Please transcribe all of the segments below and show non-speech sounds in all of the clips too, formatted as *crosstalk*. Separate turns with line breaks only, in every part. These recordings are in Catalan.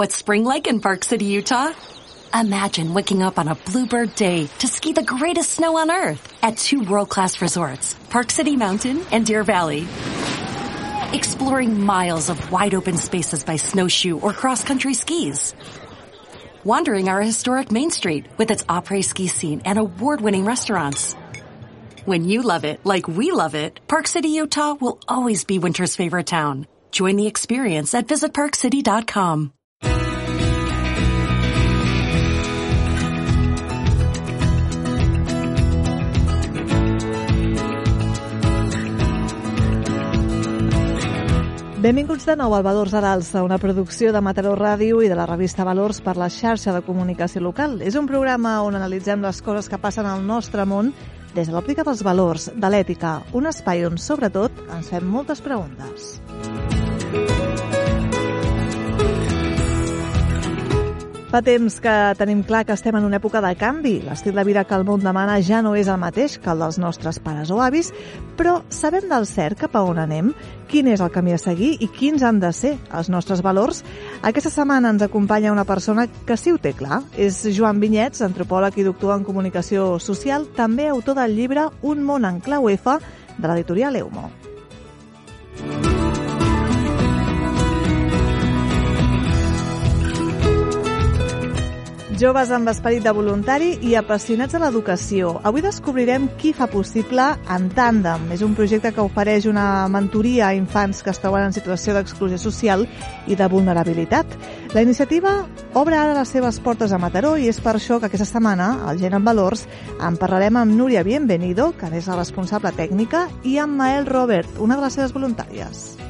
What's spring like in Park City, Utah? Imagine waking up on a bluebird day to ski the greatest snow on earth at two world-class resorts, Park City Mountain and Deer Valley. Exploring miles of wide open spaces by snowshoe or cross-country skis. Wandering our historic Main Street with its après ski scene and award-winning restaurants. When you love it like we love it, Park City, Utah will always be winter's favorite town. Join the experience at visitparkcity.com.
Benvinguts de nou al Valors a l'Alça, una producció de Mataró Ràdio i de la revista Valors per la xarxa de comunicació local. És un programa on analitzem les coses que passen al nostre món des de l'òptica dels valors, de l'ètica, un espai on, sobretot, ens fem moltes preguntes. Fa temps que tenim clar que estem en una època de canvi. L'estil de vida que el món demana ja no és el mateix que el dels nostres pares o avis, però sabem del cert cap a on anem, quin és el camí a seguir i quins han de ser els nostres valors. Aquesta setmana ens acompanya una persona que sí ho té clar. És Joan Vinyets, antropòleg i doctor en comunicació social, també autor del llibre Un món en clau F de l'editorial Eumo. Joves amb esperit de voluntari i apassionats de l'educació. Avui descobrirem qui fa possible en Tàndem. És un projecte que ofereix una mentoria a infants que es troben en situació d'exclusió social i de vulnerabilitat. La iniciativa obre ara les seves portes a Mataró i és per això que aquesta setmana, al Gent en Valors, en parlarem amb Núria Bienvenido, que és la responsable tècnica, i amb Mael Robert, una de les seves voluntàries.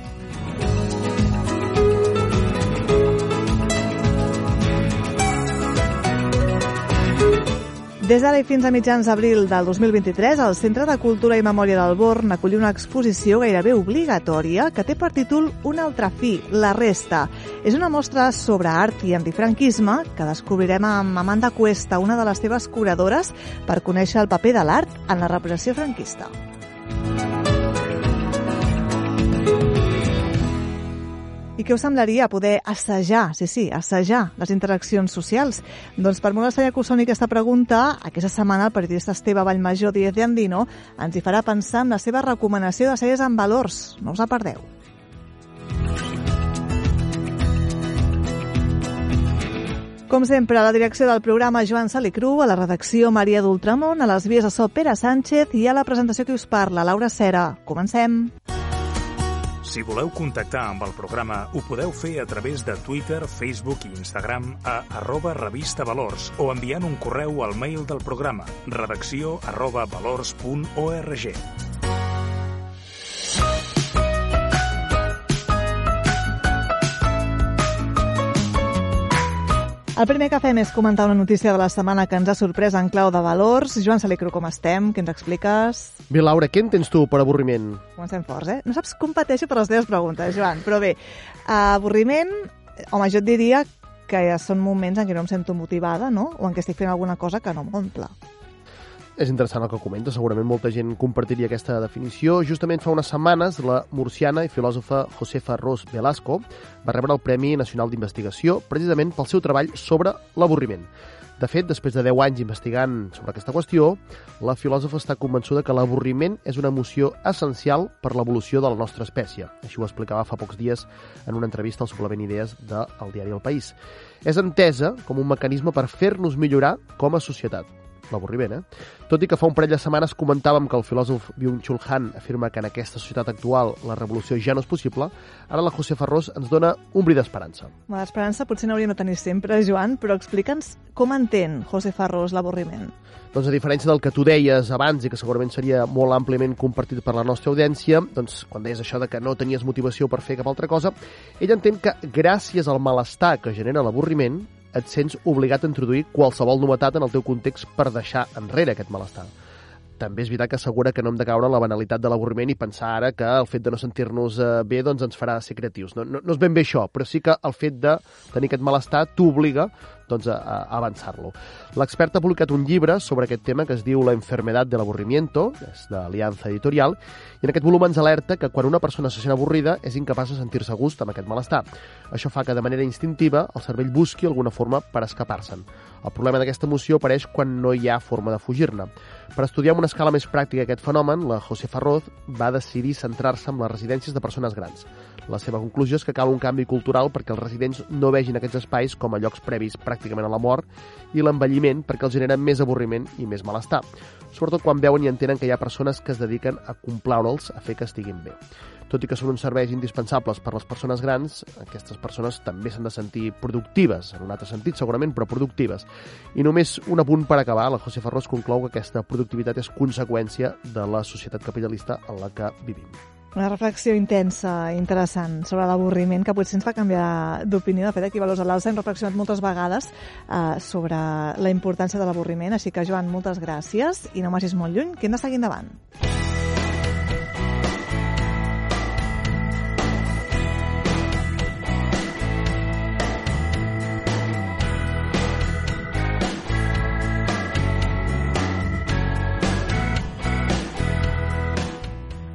Des d'ara i fins a mitjans d'abril del 2023, el Centre de Cultura i Memòria del Born acollir una exposició gairebé obligatòria que té per títol Un altre fi, la resta. És una mostra sobre art i antifranquisme que descobrirem amb Amanda Cuesta, una de les seves curadores, per conèixer el paper de l'art en la repressió franquista. I què us semblaria poder assajar, sí, sí, assajar les interaccions socials? Doncs per molt estranya que us soni aquesta pregunta, aquesta setmana el periodista Esteve Vallmajor Díez de Andino ens hi farà pensar en la seva recomanació de sèries amb valors. No us la perdeu. Com sempre, a la direcció del programa Joan Salicru, a la redacció Maria d'Ultramont, a les vies de so Pere Sánchez i a la presentació que us parla, Laura Cera. Comencem!
Si voleu contactar amb el programa, ho podeu fer a través de Twitter, Facebook i Instagram a arroba revista Valors o enviant un correu al mail del programa redacció arroba valors.org.
El primer que fem és comentar una notícia de la setmana que ens ha sorprès en clau de valors. Joan Salicru, com estem? Què ens expliques?
Bé, Laura, què en tens tu per avorriment?
Comencem forts, eh? No saps com pateixo per les teves preguntes, Joan, però bé, avorriment, home, jo et diria que són moments en què no em sento motivada, no? O en què estic fent alguna cosa que no m'omple.
És interessant el que comenta, segurament molta gent compartiria aquesta definició. Justament fa unes setmanes, la murciana i filòsofa Josefa Ros Velasco va rebre el Premi Nacional d'Investigació precisament pel seu treball sobre l'avorriment. De fet, després de 10 anys investigant sobre aquesta qüestió, la filòsofa està convençuda que l'avorriment és una emoció essencial per l'evolució de la nostra espècie. Així ho explicava fa pocs dies en una entrevista al suplement Idees del diari El País. És entesa com un mecanisme per fer-nos millorar com a societat l'avorriment, eh? Tot i que fa un parell de setmanes comentàvem que el filòsof Byung-Chul Han afirma que en aquesta societat actual la revolució ja no és possible, ara la José Ferrós ens dona un bri d'esperança.
L'esperança potser n'hauria no tenir sempre, Joan, però explica'ns com entén José Ferrós l'avorriment.
Doncs a diferència del que tu deies abans i que segurament seria molt àmpliament compartit per la nostra audiència, doncs quan deies això de que no tenies motivació per fer cap altra cosa, ell entén que gràcies al malestar que genera l'avorriment, et sents obligat a introduir qualsevol novetat en el teu context per deixar enrere aquest malestar. També és veritat que assegura que no hem de caure en la banalitat de l'avorriment i pensar ara que el fet de no sentir-nos eh, bé doncs ens farà ser creatius. No, no, no és ben bé això, però sí que el fet de tenir aquest malestar t'obliga doncs, a, a avançar-lo. L'expert ha publicat un llibre sobre aquest tema que es diu La enfermedad del aburrimiento, és d'Aliança Editorial, i en aquest volum ens alerta que quan una persona se sent avorrida és incapaç de sentir-se a gust amb aquest malestar. Això fa que de manera instintiva el cervell busqui alguna forma per escapar-se'n. El problema d'aquesta emoció apareix quan no hi ha forma de fugir-ne. Per estudiar amb una escala més pràctica aquest fenomen, la José Farroz va decidir centrar-se en les residències de persones grans. La seva conclusió és que cal un canvi cultural perquè els residents no vegin aquests espais com a llocs previs pràcticament a la mort i l'envelliment perquè els genera més avorriment i més malestar, sobretot quan veuen i entenen que hi ha persones que es dediquen a complaure'ls a fer que estiguin bé. Tot i que són uns serveis indispensables per a les persones grans, aquestes persones també s'han de sentir productives, en un altre sentit segurament, però productives. I només un apunt per acabar, la José Ferrós conclou que aquesta productivitat és conseqüència de la societat capitalista en la que vivim.
Una reflexió intensa, interessant, sobre l'avorriment, que potser ens fa canviar d'opinió. De fet, aquí a Valors l'Alça hem reflexionat moltes vegades eh, sobre la importància de l'avorriment. Així que, Joan, moltes gràcies i no marxis molt lluny, que hem de seguir endavant.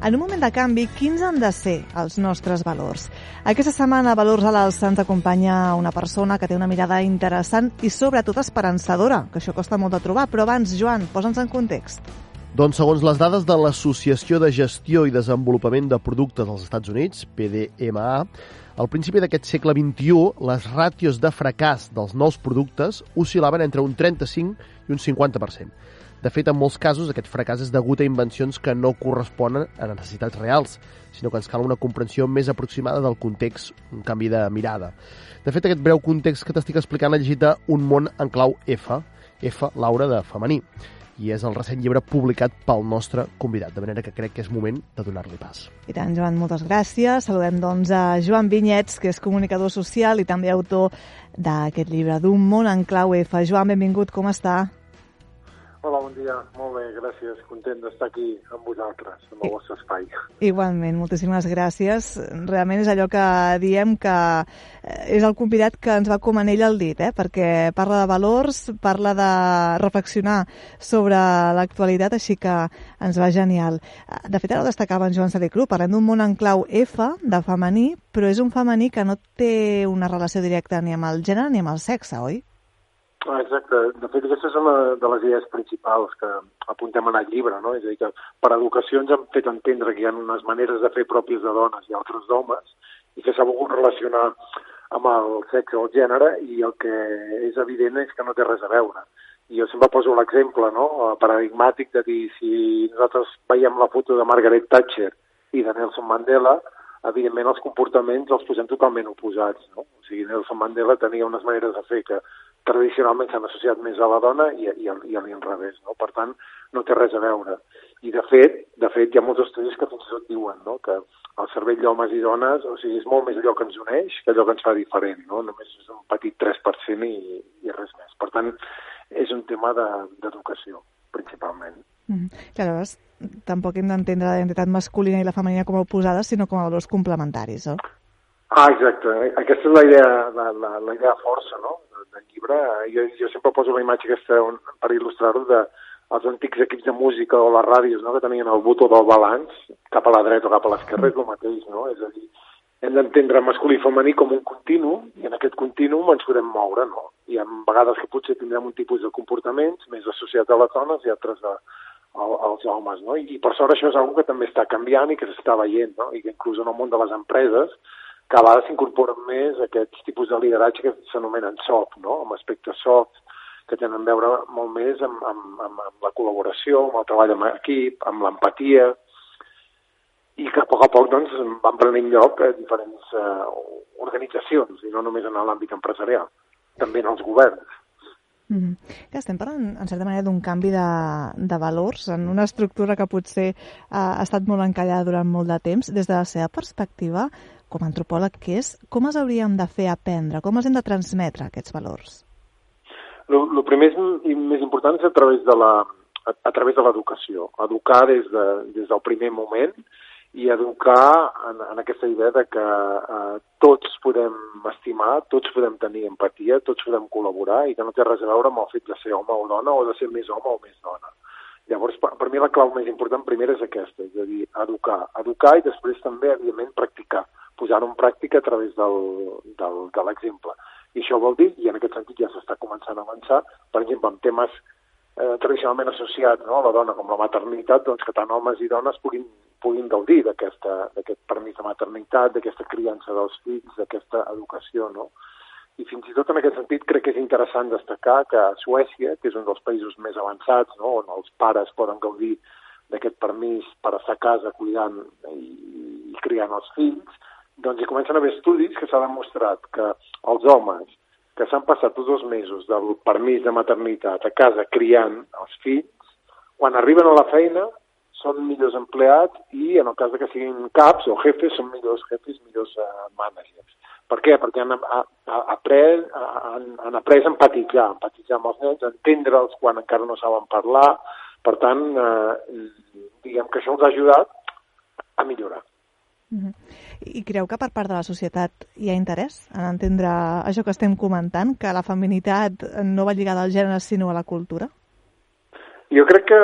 En un moment de canvi, quins han de ser els nostres valors? Aquesta setmana a Valors a l'Alça ens acompanya una persona que té una mirada interessant i sobretot esperançadora, que això costa molt de trobar. Però abans, Joan, posa'ns en context.
Doncs segons les dades de l'Associació de Gestió i Desenvolupament de Productes dels Estats Units, PDMA, al principi d'aquest segle XXI, les ràtios de fracàs dels nous productes oscil·laven entre un 35 i un 50%. De fet, en molts casos, aquest fracàs és degut a invencions que no corresponen a necessitats reals, sinó que ens cal una comprensió més aproximada del context, un canvi de mirada. De fet, aquest breu context que t'estic explicant l'ha llegit a Un món en clau F, F, Laura, de femení, i és el recent llibre publicat pel nostre convidat, de manera que crec que és moment de donar-li pas.
I tant, Joan, moltes gràcies. Saludem, doncs, a Joan Vinyets, que és comunicador social i també autor d'aquest llibre, d'un món en clau F. Joan, benvingut, com està?
Hola, bon dia. Molt bé, gràcies. Content d'estar aquí amb vosaltres, amb el vostre espai.
Igualment, moltíssimes gràcies. Realment és allò que diem que eh, és el convidat que ens va com anell al dit, eh? perquè parla de valors, parla de reflexionar sobre l'actualitat, així que ens va genial. De fet, ara ho destacava en Joan Salicru, parlem d'un món en clau F, de femení, però és un femení que no té una relació directa ni amb el gènere ni amb el sexe, oi?
Ah, exacte. De fet, aquesta és una de les idees principals que apuntem en el llibre, no? És a dir, que per educació ens han fet entendre que hi ha unes maneres de fer pròpies de dones i altres d'homes i que s'ha volgut relacionar amb el sexe o el gènere i el que és evident és que no té res a veure. I jo sempre poso l'exemple no? paradigmàtic de dir si nosaltres veiem la foto de Margaret Thatcher i de Nelson Mandela, evidentment els comportaments els posem totalment oposats. No? O sigui, Nelson Mandela tenia unes maneres de fer que tradicionalment s'han associat més a la dona i, i, i a l'inrevés, no? Per tant, no té res a veure. I de fet, de fet hi ha molts estudis que fins i tot diuen no? que el cervell d'homes i dones, o sigui, és molt més allò que ens uneix que allò que ens fa diferent, no? Només és un petit 3% i, i res més. Per tant, és un tema d'educació, de, principalment.
Mm -hmm. Que llavors tampoc hem d'entendre la identitat masculina i la femenina com a oposades, sinó com a valors complementaris, no?
Ah, exacte. Aquesta és la idea, la, la, la idea força, no?, del llibre. Jo, jo sempre poso la imatge aquesta on, per il·lustrar-ho de els antics equips de música o les ràdios, no?, que tenien el botó del balanç, cap a la dreta o cap a l'esquerra, és el mateix, no? És a dir, hem d'entendre masculí i femení com un continu, i en aquest continu ens podem moure, no? Hi ha vegades que potser tindrem un tipus de comportaments més associats a les dones i altres a, a, als homes, no? I, I per sort això és una que també està canviant i que s'està veient, no? I que inclús en el món de les empreses que a vegades s'incorporen més aquests tipus de lideratge que s'anomenen soft, no? amb aspectes soft, que tenen a veure molt més amb, amb, amb, amb la col·laboració, amb el treball en equip, amb l'empatia, i que a poc a poc doncs, van prenent lloc a diferents eh, organitzacions, i no només en l'àmbit empresarial, també en els governs.
Mm -hmm. Que estem parlant, en certa manera, d'un canvi de, de valors en una estructura que potser eh, ha estat molt encallada durant molt de temps. Des de la seva perspectiva, com a antropòleg que és, com els hauríem de fer aprendre? Com els hem de transmetre, aquests valors?
El primer i més important és a través de la a, a través de l'educació. Educar des, de, des del primer moment i educar en, en aquesta idea de que eh, tots podem estimar, tots podem tenir empatia, tots podem col·laborar i que no té res a veure amb el fet de ser home o dona o de ser més home o més dona. Llavors, per, per mi la clau més important primera és aquesta, és a dir, educar. Educar i després també, evidentment, practicar, posar-ho en pràctica a través del, del, de l'exemple. I això vol dir, i en aquest sentit ja s'està començant a avançar, per exemple, en temes eh, tradicionalment associats no, a la dona com la maternitat, doncs que tant homes i dones puguin, puguin gaudir d'aquest permís de maternitat, d'aquesta criança dels fills, d'aquesta educació, no? I fins i tot en aquest sentit crec que és interessant destacar que Suècia, que és un dels països més avançats, no, on els pares poden gaudir d'aquest permís per estar a casa cuidant i, i criant els fills, doncs hi comencen a haver estudis que s'ha demostrat que els homes que s'han passat tots els mesos del permís de maternitat a casa criant els fills, quan arriben a la feina són millors empleats i en el cas de que siguin caps o jefes són millors jefes, millors uh, managers. Per què? Perquè han, ha, ha, après, han, han après a empatitzar, empatitzar amb els nens, entendre'ls quan encara no saben parlar. Per tant, eh, diguem que això els ha ajudat a millorar.
-hmm. I creu que per part de la societat hi ha interès en entendre això que estem comentant, que la feminitat no va lligada al gènere sinó a la cultura?
Jo crec que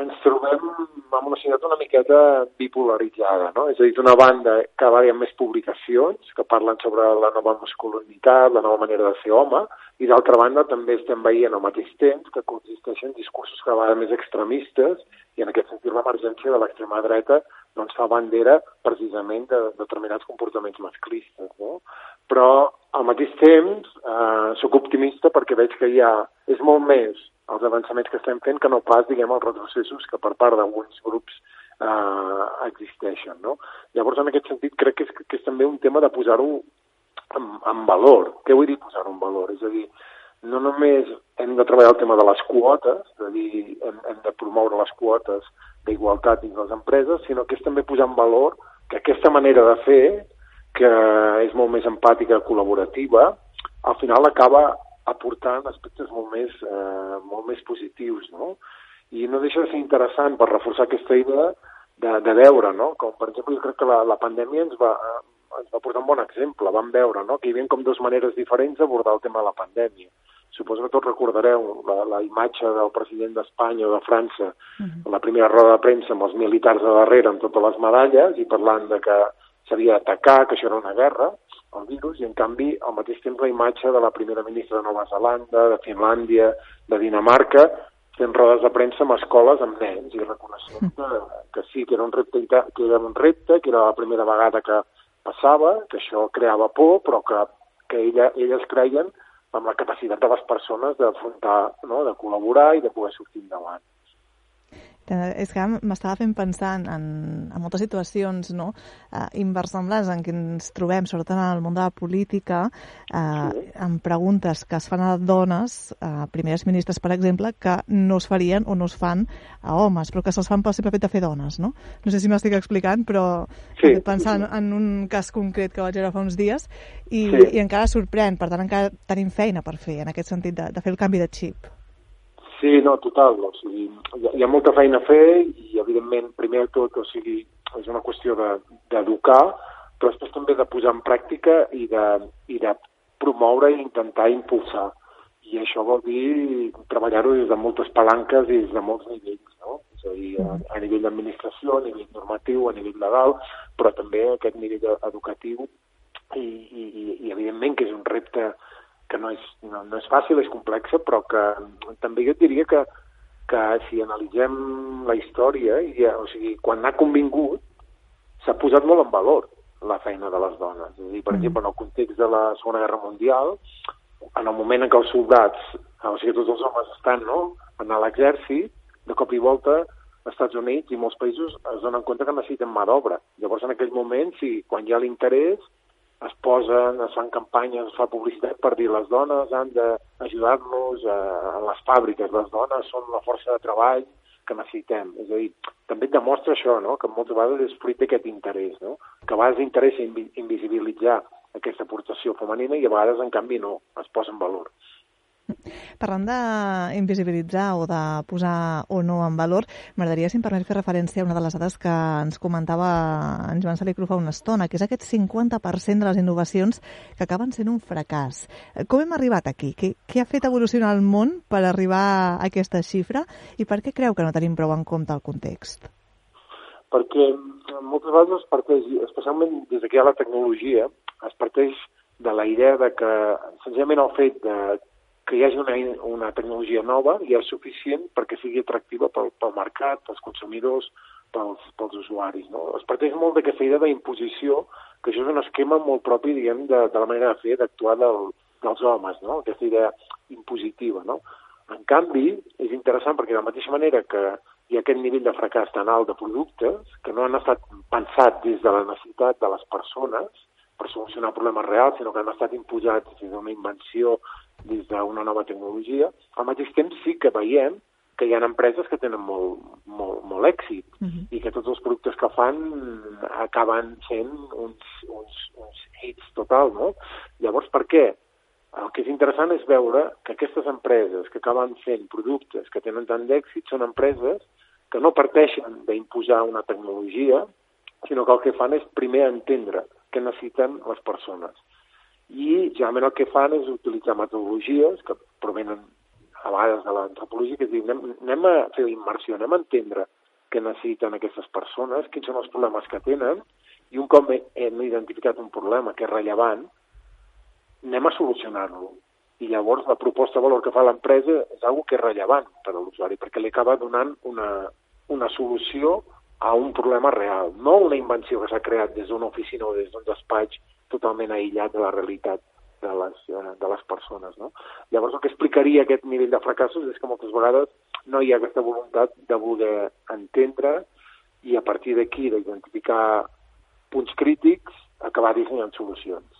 ens trobem en una societat una miqueta bipolaritzada, no? És a dir, d'una banda, cada vegada hi ha més publicacions que parlen sobre la nova masculinitat, la nova manera de ser home, i d'altra banda també estem veient al mateix temps que consisteixen discursos cada vegada més extremistes i en aquest sentit l'emergència de l'extrema dreta doncs fa bandera precisament de, de determinats comportaments masclistes. No? Però al mateix temps eh, sóc optimista perquè veig que hi ha, és molt més els avançaments que estem fent que no pas, diguem, els retrocessos que per part d'alguns grups eh, existeixen. No? Llavors, en aquest sentit, crec que és, que és també un tema de posar-ho en, en valor. Què vull dir posar-ho en valor? És a dir, no només hem de treballar el tema de les quotes, és a dir, hem, hem de promoure les quotes d'igualtat dins les empreses, sinó que és també posar en valor que aquesta manera de fer, que és molt més empàtica, col·laborativa, al final acaba aportant aspectes molt més, eh, molt més positius, no? I no deixa de ser interessant per reforçar aquesta idea de, de veure, no? Com, per exemple, jo crec que la, la pandèmia ens va, ens va portar un bon exemple. Vam veure no? que hi havia com dues maneres diferents d'abordar el tema de la pandèmia. Suposo que tots recordareu la, la imatge del president d'Espanya o de França, uh -huh. la primera roda de premsa amb els militars de darrere amb totes les medalles i parlant de que s'havia d'atacar, que això era una guerra, el virus, i en canvi al mateix temps la imatge de la primera ministra de Nova Zelanda, de Finlàndia, de Dinamarca, fent rodes de premsa amb escoles amb nens i reconeixent que, que sí, que era un repte, que era un repte, que era la primera vegada que passava, que això creava por, però que, que ella, elles creien amb la capacitat de les persones d'afrontar, no?, de col·laborar i de poder sortir endavant.
És que m'estava fent pensar en, en moltes situacions no? eh, inversemblants en què ens trobem, sobretot en el món de la política, eh, sí. amb preguntes que es fan a dones, a primeres ministres, per exemple, que no es farien o no es fan a homes, però que se'ls fan pel simple fet de fer dones, no? No sé si m'estic explicant, però sí. pensant sí. en un cas concret que vaig veure fa uns dies i, sí. i encara sorprèn, per tant encara tenim feina per fer en aquest sentit de, de fer el canvi de xip.
Sí, no, total. O sigui, hi, ha, hi ha molta feina a fer i, evidentment, primer de tot, o sigui, és una qüestió d'educar, de, però després també de posar en pràctica i de, i de promoure i intentar impulsar. I això vol dir treballar-ho des de moltes palanques i des de molts nivells, no? És a dir, a, a nivell d'administració, a nivell normatiu, a nivell legal, però també a aquest nivell educatiu i, i, i evidentment que és un repte que no és, no, no és fàcil, és complexa, però que també jo diria que, que si analitzem la història, i, o sigui, quan ha convingut, s'ha posat molt en valor la feina de les dones. És a dir, per mm. exemple, en el context de la Segona Guerra Mundial, en el moment en què els soldats, o sigui, tots els homes estan no, en l'exèrcit, de cop i volta als Estats Units i molts països es donen compte que necessiten mà d'obra. Llavors, en aquell moment, si quan hi ha l'interès, es posen, es fan campanyes, es fa publicitat per dir les dones han d'ajudar-nos a, a les fàbriques, les dones són la força de treball que necessitem. És a dir, també et demostra això, no? que moltes vegades és fruit d'aquest interès, no? que a vegades interessa invisibilitzar aquesta aportació femenina i a vegades, en canvi, no, es posa en valor.
Parlant d'invisibilitzar o de posar o no en valor, m'agradaria, si em permet, fer referència a una de les dades que ens comentava en Joan Salicru fa una estona, que és aquest 50% de les innovacions que acaben sent un fracàs. Com hem arribat aquí? Què, què ha fet evolucionar el món per arribar a aquesta xifra i per què creu que no tenim prou en compte el context?
Perquè moltes vegades es parteix, especialment des que hi ha la tecnologia, es parteix de la idea de que senzillament el fet de que hi hagi una, una tecnologia nova ja és suficient perquè sigui atractiva pel, pel mercat, pels consumidors, pels, pels usuaris. No? Es parteix molt d'aquesta idea d'imposició, que això és un esquema molt propi, diguem, de, de la manera de fer, d'actuar del, dels homes, no? aquesta idea impositiva. No? En canvi, és interessant perquè de la mateixa manera que hi ha aquest nivell de fracàs tan alt de productes que no han estat pensats des de la necessitat de les persones per solucionar problemes reals, sinó que han estat imposats des d'una invenció des d'una nova tecnologia. Al mateix temps sí que veiem que hi ha empreses que tenen molt, molt, molt èxit uh -huh. i que tots els productes que fan acaben sent uns, uns, uns hits total, no? Llavors, per què? El que és interessant és veure que aquestes empreses que acaben fent productes que tenen tant d'èxit són empreses que no parteixen d'imposar una tecnologia, sinó que el que fan és primer entendre què necessiten les persones i generalment el que fan és utilitzar metodologies que provenen a vegades de l'antropologia, que és dir, anem, anem a fer la immersió, anem a entendre què necessiten aquestes persones, quins són els problemes que tenen, i un cop hem identificat un problema que és rellevant, anem a solucionar-lo. I llavors la proposta de valor que fa l'empresa és una que és rellevant per a l'usuari, perquè li acaba donant una, una solució a un problema real, no una invenció que s'ha creat des d'una oficina o des d'un despatx totalment aïllat de la realitat de les, eh, de les persones. No? Llavors, el que explicaria aquest nivell de fracassos és que moltes vegades no hi ha aquesta voluntat de voler entendre i a partir d'aquí d'identificar punts crítics acabar dissenyant solucions.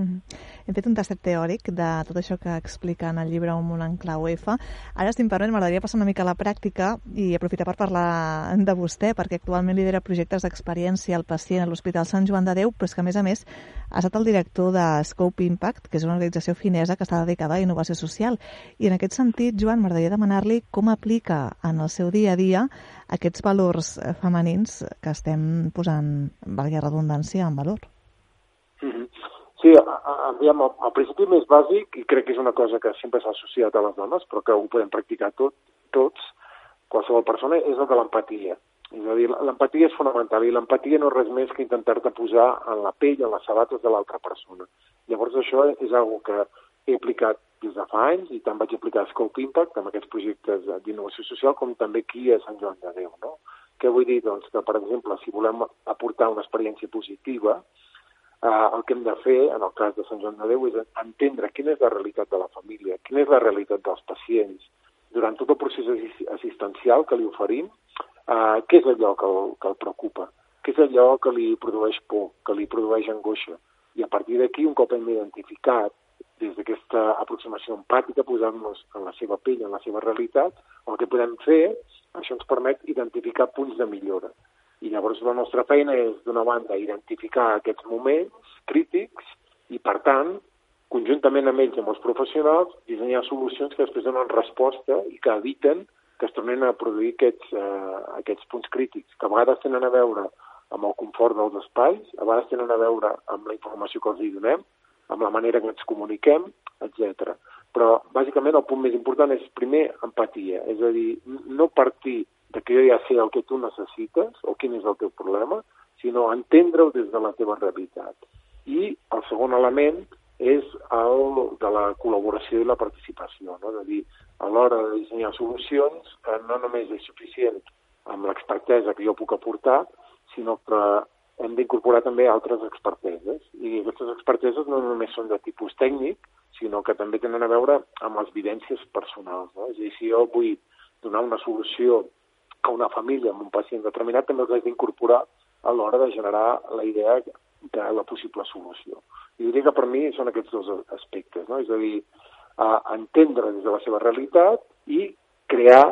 Mm -hmm. Hem fet un tastet teòric de tot això que explica en el llibre Un món en clau F. Ara, si em permet, m'agradaria passar una mica a la pràctica i aprofitar per parlar de vostè, perquè actualment lidera projectes d'experiència al pacient a l'Hospital Sant Joan de Déu, però és que, a més a més, ha estat el director de Scope Impact, que és una organització finesa que està dedicada a innovació social. I en aquest sentit, Joan, m'agradaria demanar-li com aplica en el seu dia a dia aquests valors femenins que estem posant, valgui redundància, en valor.
Mm -hmm. Sí, aviam, al principi més bàsic, i crec que és una cosa que sempre s'ha associat a les dones, però que ho podem practicar tot, tots, qualsevol persona, és el de l'empatia. És a dir, l'empatia és fonamental, i l'empatia no és res més que intentar-te posar en la pell, en les sabates de l'altra persona. Llavors això és una que he aplicat des de fa anys, i tant vaig aplicar Scope Impact amb aquests projectes d'innovació social, com també aquí a Sant Joan de Déu. No? Què vull dir? Doncs que, per exemple, si volem aportar una experiència positiva, eh, el que hem de fer, en el cas de Sant Joan de Déu, és entendre quina és la realitat de la família, quina és la realitat dels pacients, durant tot el procés assistencial que li oferim, eh, què és allò que el, que el preocupa, què és allò que li produeix por, que li produeix angoixa. I a partir d'aquí, un cop hem identificat des d'aquesta aproximació empàtica, posant-nos en la seva pell, en la seva realitat, el que podem fer, això ens permet identificar punts de millora. I llavors la nostra feina és, d'una banda, identificar aquests moments crítics i, per tant, conjuntament amb ells amb els professionals, dissenyar solucions que després donen resposta i que eviten que es tornin a produir aquests, eh, aquests punts crítics, que a vegades tenen a veure amb el confort dels espais, a vegades tenen a veure amb la informació que els donem, amb la manera que ens comuniquem, etc. Però, bàsicament, el punt més important és, primer, empatia. És a dir, no partir de que jo ja sé el que tu necessites o quin és el teu problema, sinó entendre-ho des de la teva realitat. I el segon element és el de la col·laboració i la participació, no? de dir, a l'hora de dissenyar solucions, que no només és suficient amb l'expertesa que jo puc aportar, sinó que hem d'incorporar també altres experteses. I aquestes experteses no només són de tipus tècnic, sinó que també tenen a veure amb les vivències personals. No? És a dir, si jo vull donar una solució a una família amb un pacient determinat també els haig d'incorporar a l'hora de generar la idea de la possible solució. I diria que per mi són aquests dos aspectes, no? és a dir, a entendre des de la seva realitat i crear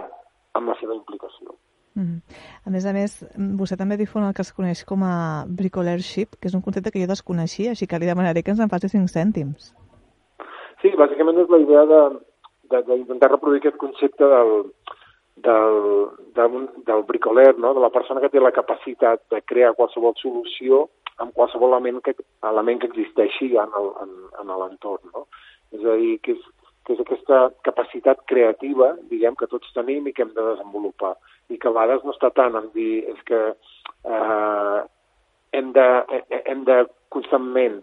amb la seva implicació.
Mm. A més a més, vostè també difon el que es coneix com a bricolership, que és un concepte que jo desconeixia, així que li demanaré que ens en faci cinc cèntims.
Sí, bàsicament és la idea de, d'intentar reproduir aquest concepte del, del, del, del bricoler, no? de la persona que té la capacitat de crear qualsevol solució amb qualsevol element que, element que existeixi en l'entorn. No? És a dir, que és, que és aquesta capacitat creativa, diguem, que tots tenim i que hem de desenvolupar. I que a vegades no està tant en dir és que eh, hem, de, hem de constantment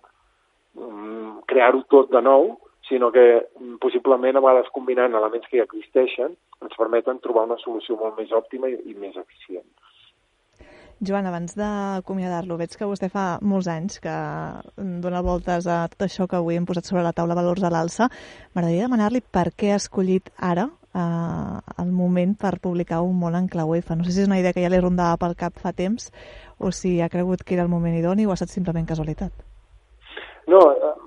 mm, crear-ho tot de nou, sinó que mm, possiblement a vegades combinant elements que ja existeixen ens permeten trobar una solució molt més òptima i, i més eficient.
Joan, abans d'acomiadar-lo, veig que vostè fa molts anys que dona voltes a tot això que avui hem posat sobre la taula valors a l'alça. M'agradaria demanar-li per què ha escollit ara eh, el moment per publicar un món en clau F. No sé si és una idea que ja li rondava pel cap fa temps o si ha cregut que era el moment idoni o ha estat simplement casualitat.
No,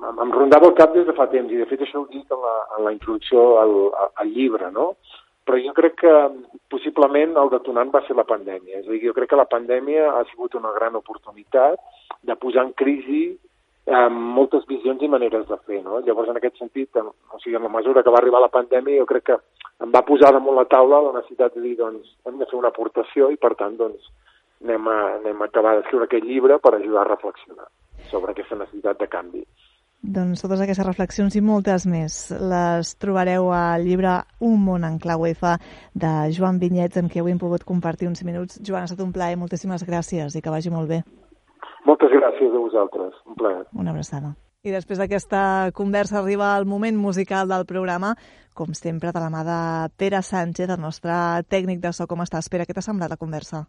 em rondava el cap des de fa temps i de fet això ho dic en la, en la introducció al, al llibre, no? Però jo crec que possiblement el detonant va ser la pandèmia. És a dir, jo crec que la pandèmia ha sigut una gran oportunitat de posar en crisi eh, moltes visions i maneres de fer. No? Llavors, en aquest sentit, en, o sigui, en la mesura que va arribar la pandèmia, jo crec que em va posar damunt la taula la necessitat de dir, doncs, hem de fer una aportació i, per tant, doncs, anem a, anem a acabar d'escriure aquest llibre per ajudar a reflexionar sobre aquesta necessitat de canvi.
Doncs totes aquestes reflexions i moltes més les trobareu al llibre Un món en clau F de Joan Vinyets, amb qui avui hem pogut compartir uns minuts. Joan, ha estat un plaer, moltíssimes gràcies i que vagi molt bé.
Moltes gràcies a vosaltres, un plaer.
Una abraçada. I després d'aquesta conversa arriba el moment musical del programa, com sempre, de la mà de Pere Sánchez, el nostre tècnic de so. Com estàs, Pere? Què t'ha semblat la conversa?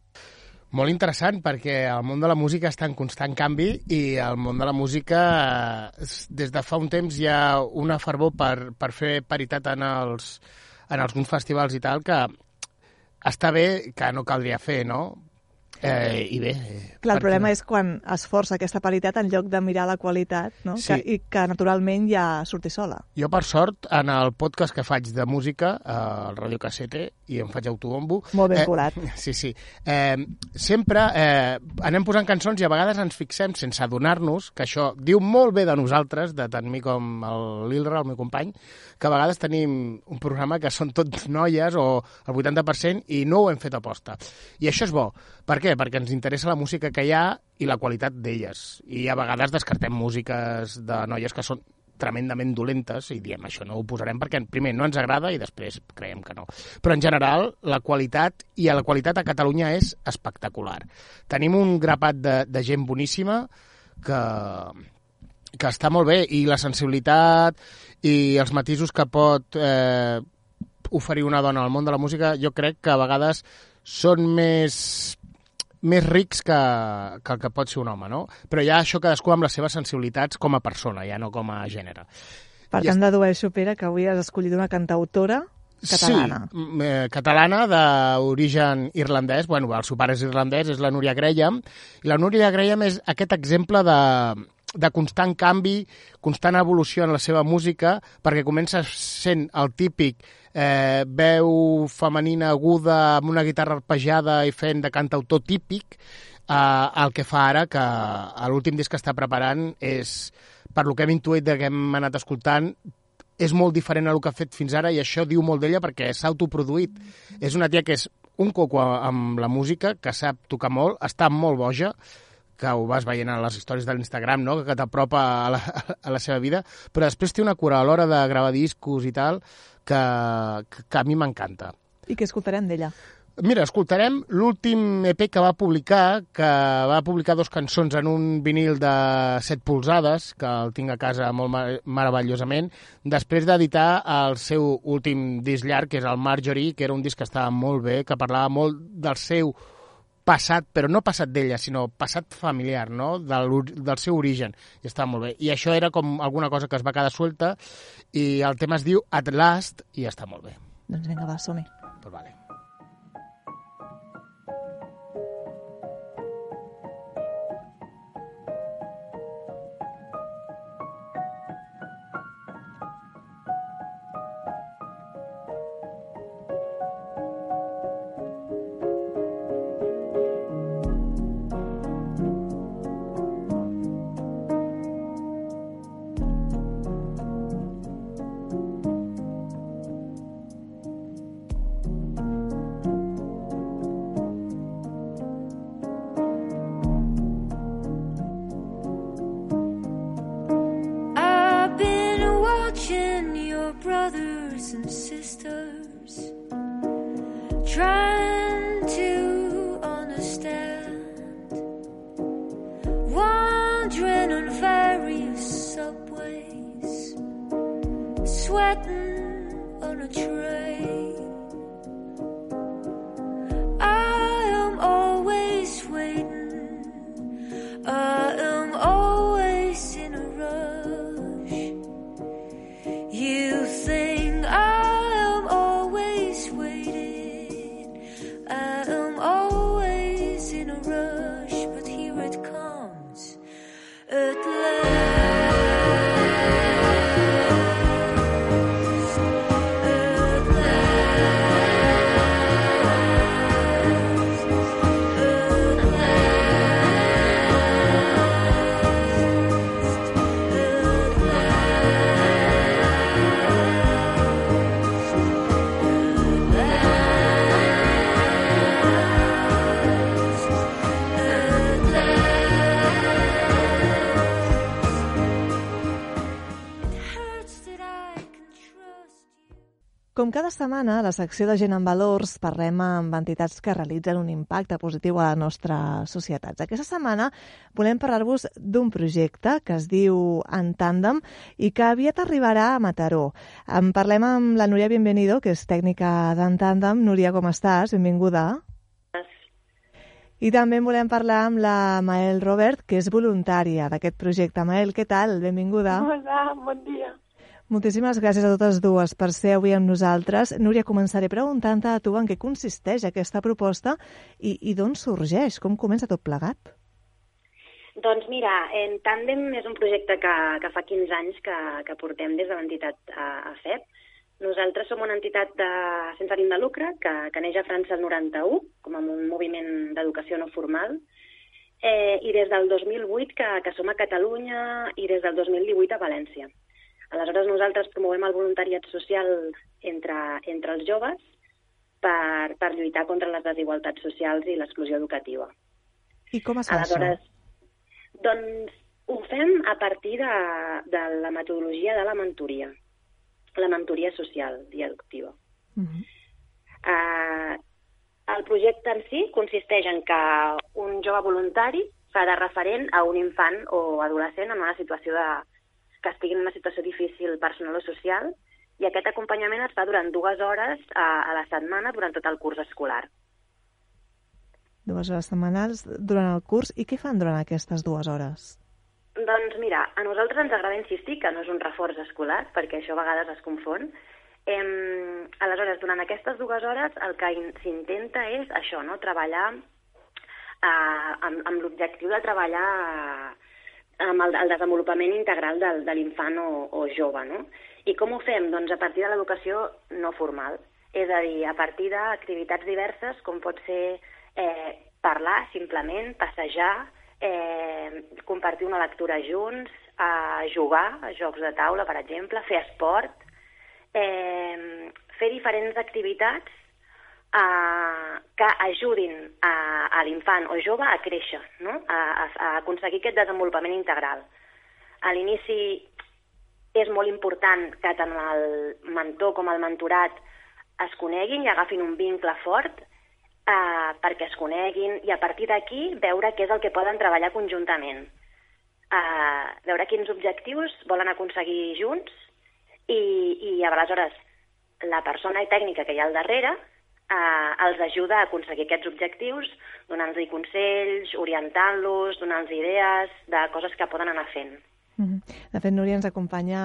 Molt interessant, perquè el món de la música està en constant canvi i el món de la música, des de fa un temps hi ha una fervor per, per fer paritat en, els, en alguns festivals i tal, que està bé que no caldria fer, no? Eh, I bé... Eh,
Clar, el problema és quan es força aquesta paritat en lloc de mirar la qualitat, no?
Sí.
Que, I que naturalment ja surti sola.
Jo, per sort, en el podcast que faig de música, eh, al Radio Cassete, i em faig autobombo...
Molt ben
eh,
colat. *laughs*
Sí, sí. Eh, sempre eh, anem posant cançons i a vegades ens fixem, sense adonar-nos, que això diu molt bé de nosaltres, de tant mi com l'Ilra, el meu company, que a vegades tenim un programa que són tot noies o el 80% i no ho hem fet aposta. I això és bo. Per què? Perquè ens interessa la música que hi ha i la qualitat d'elles. I a vegades descartem músiques de noies que són tremendament dolentes i diem això no ho posarem perquè primer no ens agrada i després creiem que no. Però en general la qualitat i la qualitat a Catalunya és espectacular. Tenim un grapat de, de gent boníssima que, que està molt bé i la sensibilitat i els matisos que pot eh, oferir una dona al món de la música jo crec que a vegades són més més rics que, que el que pot ser un home, no? Però ja això cadascú amb les seves sensibilitats com a persona, ja no com a gènere.
Per tant, dedueixo, Pere, que avui has escollit una cantautora catalana.
Sí, eh, catalana d'origen irlandès, bueno, el seu pare és irlandès, és la Núria Graham, i la Núria Graham és aquest exemple de, de constant canvi, constant evolució en la seva música, perquè comença sent el típic eh, veu femenina aguda amb una guitarra arpejada i fent de cantautor típic, eh, el que fa ara que l'últim disc que està preparant és, per lo que hem intuït de que hem anat escoltant, és molt diferent a el que ha fet fins ara i això diu molt d'ella perquè s'ha autoproduït. És una tia que és un coco amb la música, que sap tocar molt, està molt boja, que ho vas veient a les històries de l'Instagram, no? que t'apropa a, la, *laughs* a la seva vida, però després té una cura a l'hora de gravar discos i tal, que, que, a mi m'encanta.
I què escoltarem d'ella?
Mira, escoltarem l'últim EP que va publicar, que va publicar dos cançons en un vinil de 7 polzades, que el tinc a casa molt meravellosament, després d'editar el seu últim disc llarg, que és el Marjorie, que era un disc que estava molt bé, que parlava molt del seu passat, però no passat d'ella, sinó passat familiar, no? Del, del seu origen. I estava molt bé. I això era com alguna cosa que es va quedar suelta i el tema es diu At Last i està molt bé.
Doncs vinga, va, som-hi.
Pues vale.
Com cada setmana, a la secció de Gent en Valors parlem amb entitats que realitzen un impacte positiu a la nostra societat. Aquesta setmana volem parlar-vos d'un projecte que es diu En Tàndem i que aviat arribarà a Mataró. En parlem amb la Núria Bienvenido, que és tècnica d'En Tàndem. Núria, com estàs? Benvinguda. I també volem parlar amb la Mael Robert, que és voluntària d'aquest projecte. Mael, què tal? Benvinguda.
Hola, bon dia.
Moltíssimes gràcies a totes dues per ser avui amb nosaltres. Núria, començaré preguntant-te a tu en què consisteix aquesta proposta i, i d'on sorgeix, com comença tot plegat?
Doncs mira, en Tàndem és un projecte que, que fa 15 anys que, que portem des de l'entitat a, a FEP. Nosaltres som una entitat de, sense ànim de lucre que, que neix a França el 91 com a un moviment d'educació no formal eh, i des del 2008 que, que som a Catalunya i des del 2018 a València. Aleshores nosaltres promovem el voluntariat social entre, entre els joves per, per lluitar contra les desigualtats socials i l'exclusió educativa.
I com es fa
Aleshores,
això?
doncs ho fem a partir de, de la metodologia de la mentoria, la mentoria social i educativa.
Uh -huh.
Uh, el projecte en si consisteix en que un jove voluntari de referent a un infant o adolescent en una situació de, que estigui en una situació difícil personal o social i aquest acompanyament es fa durant dues hores a, a la setmana durant tot el curs escolar.
Dues hores setmanals durant el curs. I què fan durant aquestes dues hores?
Doncs mira, a nosaltres ens agrada insistir que no és un reforç escolar, perquè això a vegades es confon. Em, aleshores, durant aquestes dues hores el que in- s'intenta és això, no? treballar eh, amb, amb l'objectiu de treballar eh, amb el, el desenvolupament integral del, de l'infant o, o jove. No? I com ho fem? Doncs a partir de l'educació no formal. És a dir, a partir d'activitats diverses, com pot ser eh, parlar simplement, passejar, eh, compartir una lectura junts, a jugar a jocs de taula, per exemple, fer esport, eh, fer diferents activitats eh, que ajudin a, a l'infant o jove a créixer, no? a, a, a aconseguir aquest desenvolupament integral. A l'inici és molt important que tant el mentor com el mentorat es coneguin i agafin un vincle fort eh, perquè es coneguin i a partir d'aquí veure què és el que poden treballar conjuntament. Eh, veure quins objectius volen aconseguir junts i, i aleshores la persona tècnica que hi ha al darrere eh, els ajuda a aconseguir aquests objectius donant-los consells, orientant-los, donant-los idees de coses que poden anar fent.
Mhm. De fet, Núria, ens acompanya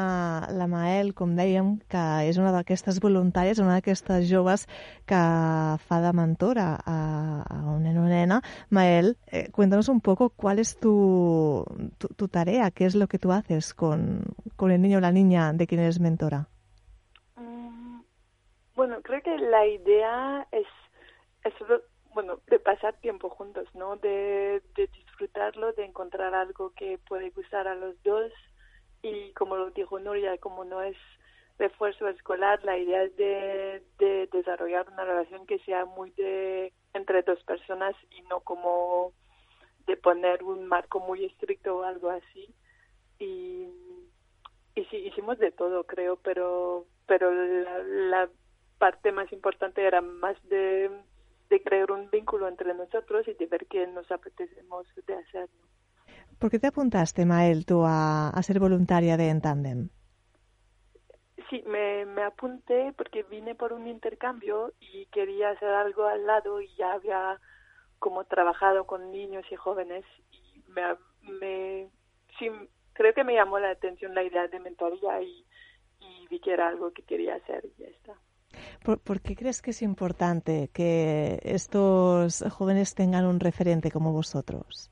la Mael, com dèiem, que és una d'aquestes voluntàries, una d'aquestes joves que fa de mentora a, a un nen o nena. Mael, eh, cuéntanos un poco cuál es tu, tu, tu tarea, qué es lo que tú haces con, con el niño o la niña de quien eres mentora.
Bueno, creo que la idea es, es bueno, de pasar tiempo juntos, ¿no? De, de disfrutarlo, de encontrar algo que puede gustar a los dos. Y como lo dijo Nuria, como no es refuerzo escolar, la idea es de, de desarrollar una relación que sea muy de entre dos personas y no como de poner un marco muy estricto o algo así. Y y sí, hicimos de todo, creo, pero, pero la, la parte más importante era más de, de crear un vínculo entre nosotros y de ver qué nos apetecemos de hacer. ¿no?
¿Por qué te apuntaste, Mael, tú a, a ser voluntaria de En Tandem?
Sí, me, me apunté porque vine por un intercambio y quería hacer algo al lado y ya había como trabajado con niños y jóvenes y me, me sí, creo que me llamó la atención la idea de mentoría y, y vi que era algo que quería hacer y ya está.
¿Por, qué crees que es importante que estos jóvenes tengan un referente como vosotros?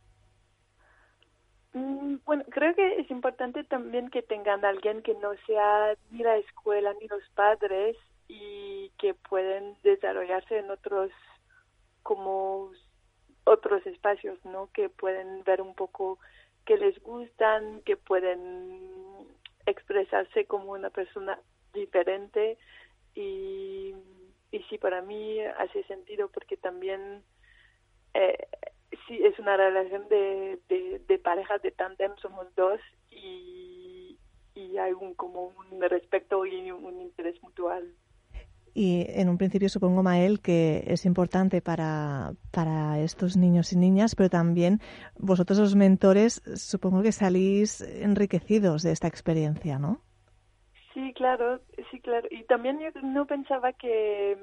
Mm, Bueno, creo que es importante también que tengan alguien que no sea ni la escuela ni los padres y que pueden desarrollarse en otros como otros espacios, ¿no? Que pueden ver un poco que les gustan, que pueden expresarse como una persona diferente y, sí, para mí hace sentido porque también eh, sí es una relación de, de, de parejas de tándem, somos dos y, y hay un como un respeto y un interés mutual.
Y en un principio supongo, Mael, que es importante para, para estos niños y niñas, pero también vosotros los mentores supongo que salís enriquecidos de esta experiencia, ¿no?
Sí, claro, sí, claro. Y también yo no pensaba que,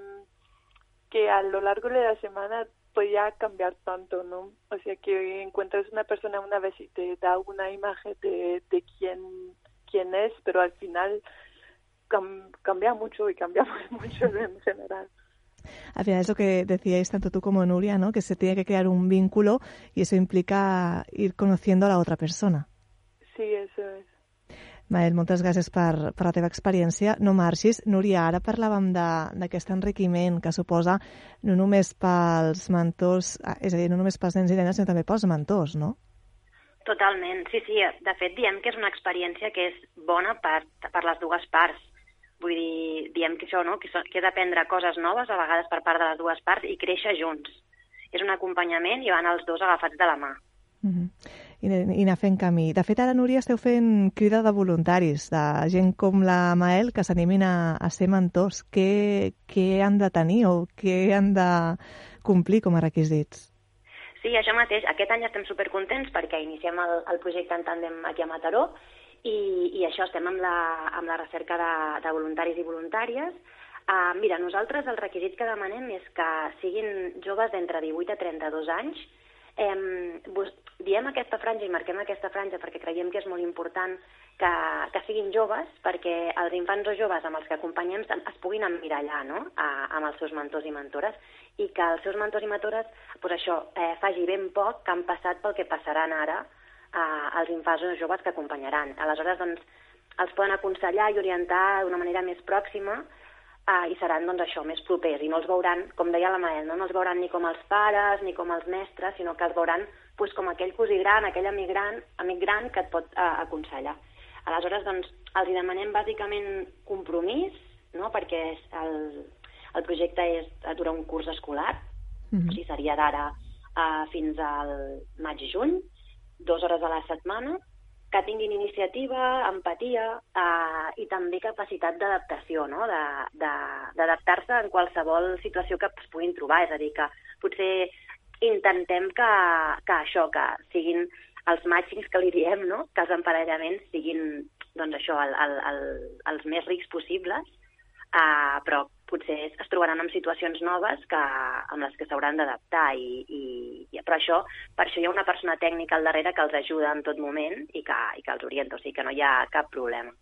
que a lo largo de la semana podía cambiar tanto, ¿no? O sea, que encuentras una persona una vez y te da una imagen de, de quién, quién es, pero al final cam- cambia mucho y cambiamos *laughs* mucho en general.
Al final es lo que decíais tanto tú como Nuria, ¿no? Que se tiene que crear un vínculo y eso implica ir conociendo a la otra persona.
Sí, eso es.
Mael, moltes gràcies per, per la teva experiència. No marxis. Núria, ara parlàvem d'aquest enriquiment que suposa no només pels mentors, ah, és a dir, no només pels nens i nenes, sinó també pels mentors, no?
Totalment, sí, sí. De fet, diem que és una experiència que és bona per, per les dues parts. Vull dir, diem que això, no?, que, so- que he d'aprendre coses noves, a vegades per part de les dues parts, i créixer junts. És un acompanyament i van els dos agafats de la mà.
Uh -huh. I, I anar fent camí. De fet, ara, Núria, esteu fent crida de voluntaris, de gent com la Mael, que s'animin a, a ser mentors. Què, què han de tenir o què han de complir com a requisits?
Sí, això mateix. Aquest any estem supercontents perquè iniciem el, el projecte en tàndem aquí a Mataró i, i això, estem amb la, amb la recerca de, de voluntaris i voluntàries. Uh, mira, nosaltres el requisit que demanem és que siguin joves d'entre 18 a 32 anys. Bus- diem aquesta franja i marquem aquesta franja perquè creiem que és molt important que, que siguin joves perquè els infants o joves amb els que acompanyem es puguin emmirallar no? a, amb els seus mentors i mentores i que els seus mentors i mentores pues això, eh, faci ben poc que han passat pel que passaran ara eh, als infants o joves que acompanyaran. Aleshores, doncs, els poden aconsellar i orientar d'una manera més pròxima eh, i seran, doncs, això, més propers i no els veuran, com deia la Mael, no, no els veuran ni com els pares ni com els mestres, sinó que els veuran pues, com aquell cosí gran, aquell amic gran, amic gran que et pot eh, aconsellar. Aleshores, doncs, els demanem bàsicament compromís, no?, perquè el, el projecte és, dura un curs escolar,
Mhm.
o sigui, seria d'ara uh, fins al maig-juny, dues hores a la setmana, que tinguin iniciativa, empatia uh, i també capacitat d'adaptació, no? D'adaptar-se en qualsevol situació que es puguin trobar. És a dir, que potser intentem que, que això, que siguin els matchings que li diem, no? que els emparellaments siguin doncs això, el, el, el, els més rics possibles, uh, però potser es, trobaran en situacions noves que, amb les que s'hauran d'adaptar i, i, i, però això, per això hi ha una persona tècnica al darrere que els ajuda en tot moment i que, i que els orienta, o sigui que no hi ha cap problema.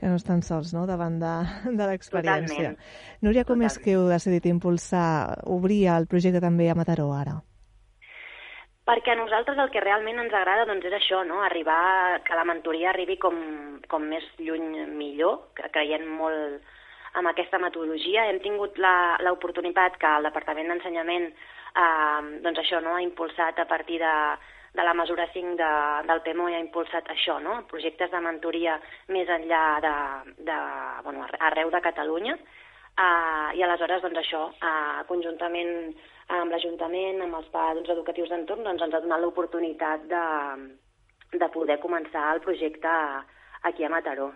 Que no estan sols, no?, davant de, de l'experiència.
Totalment.
Núria, com és que heu decidit impulsar, obrir el projecte també a Mataró ara?
Perquè a nosaltres el que realment ens agrada doncs, és això, no? arribar, que la mentoria arribi com, com més lluny millor, que creiem molt amb aquesta metodologia. Hem tingut l'oportunitat que el Departament d'Ensenyament eh, doncs això, no? ha impulsat a partir de, de la mesura 5 de, del PEMO i ha impulsat això, no? projectes de mentoria més enllà de, de, bueno, arreu de Catalunya. Uh, I aleshores, doncs això, uh, conjuntament amb l'Ajuntament, amb els padrons educatius d'entorn, doncs ens ha donat l'oportunitat de, de poder començar el projecte aquí a Mataró.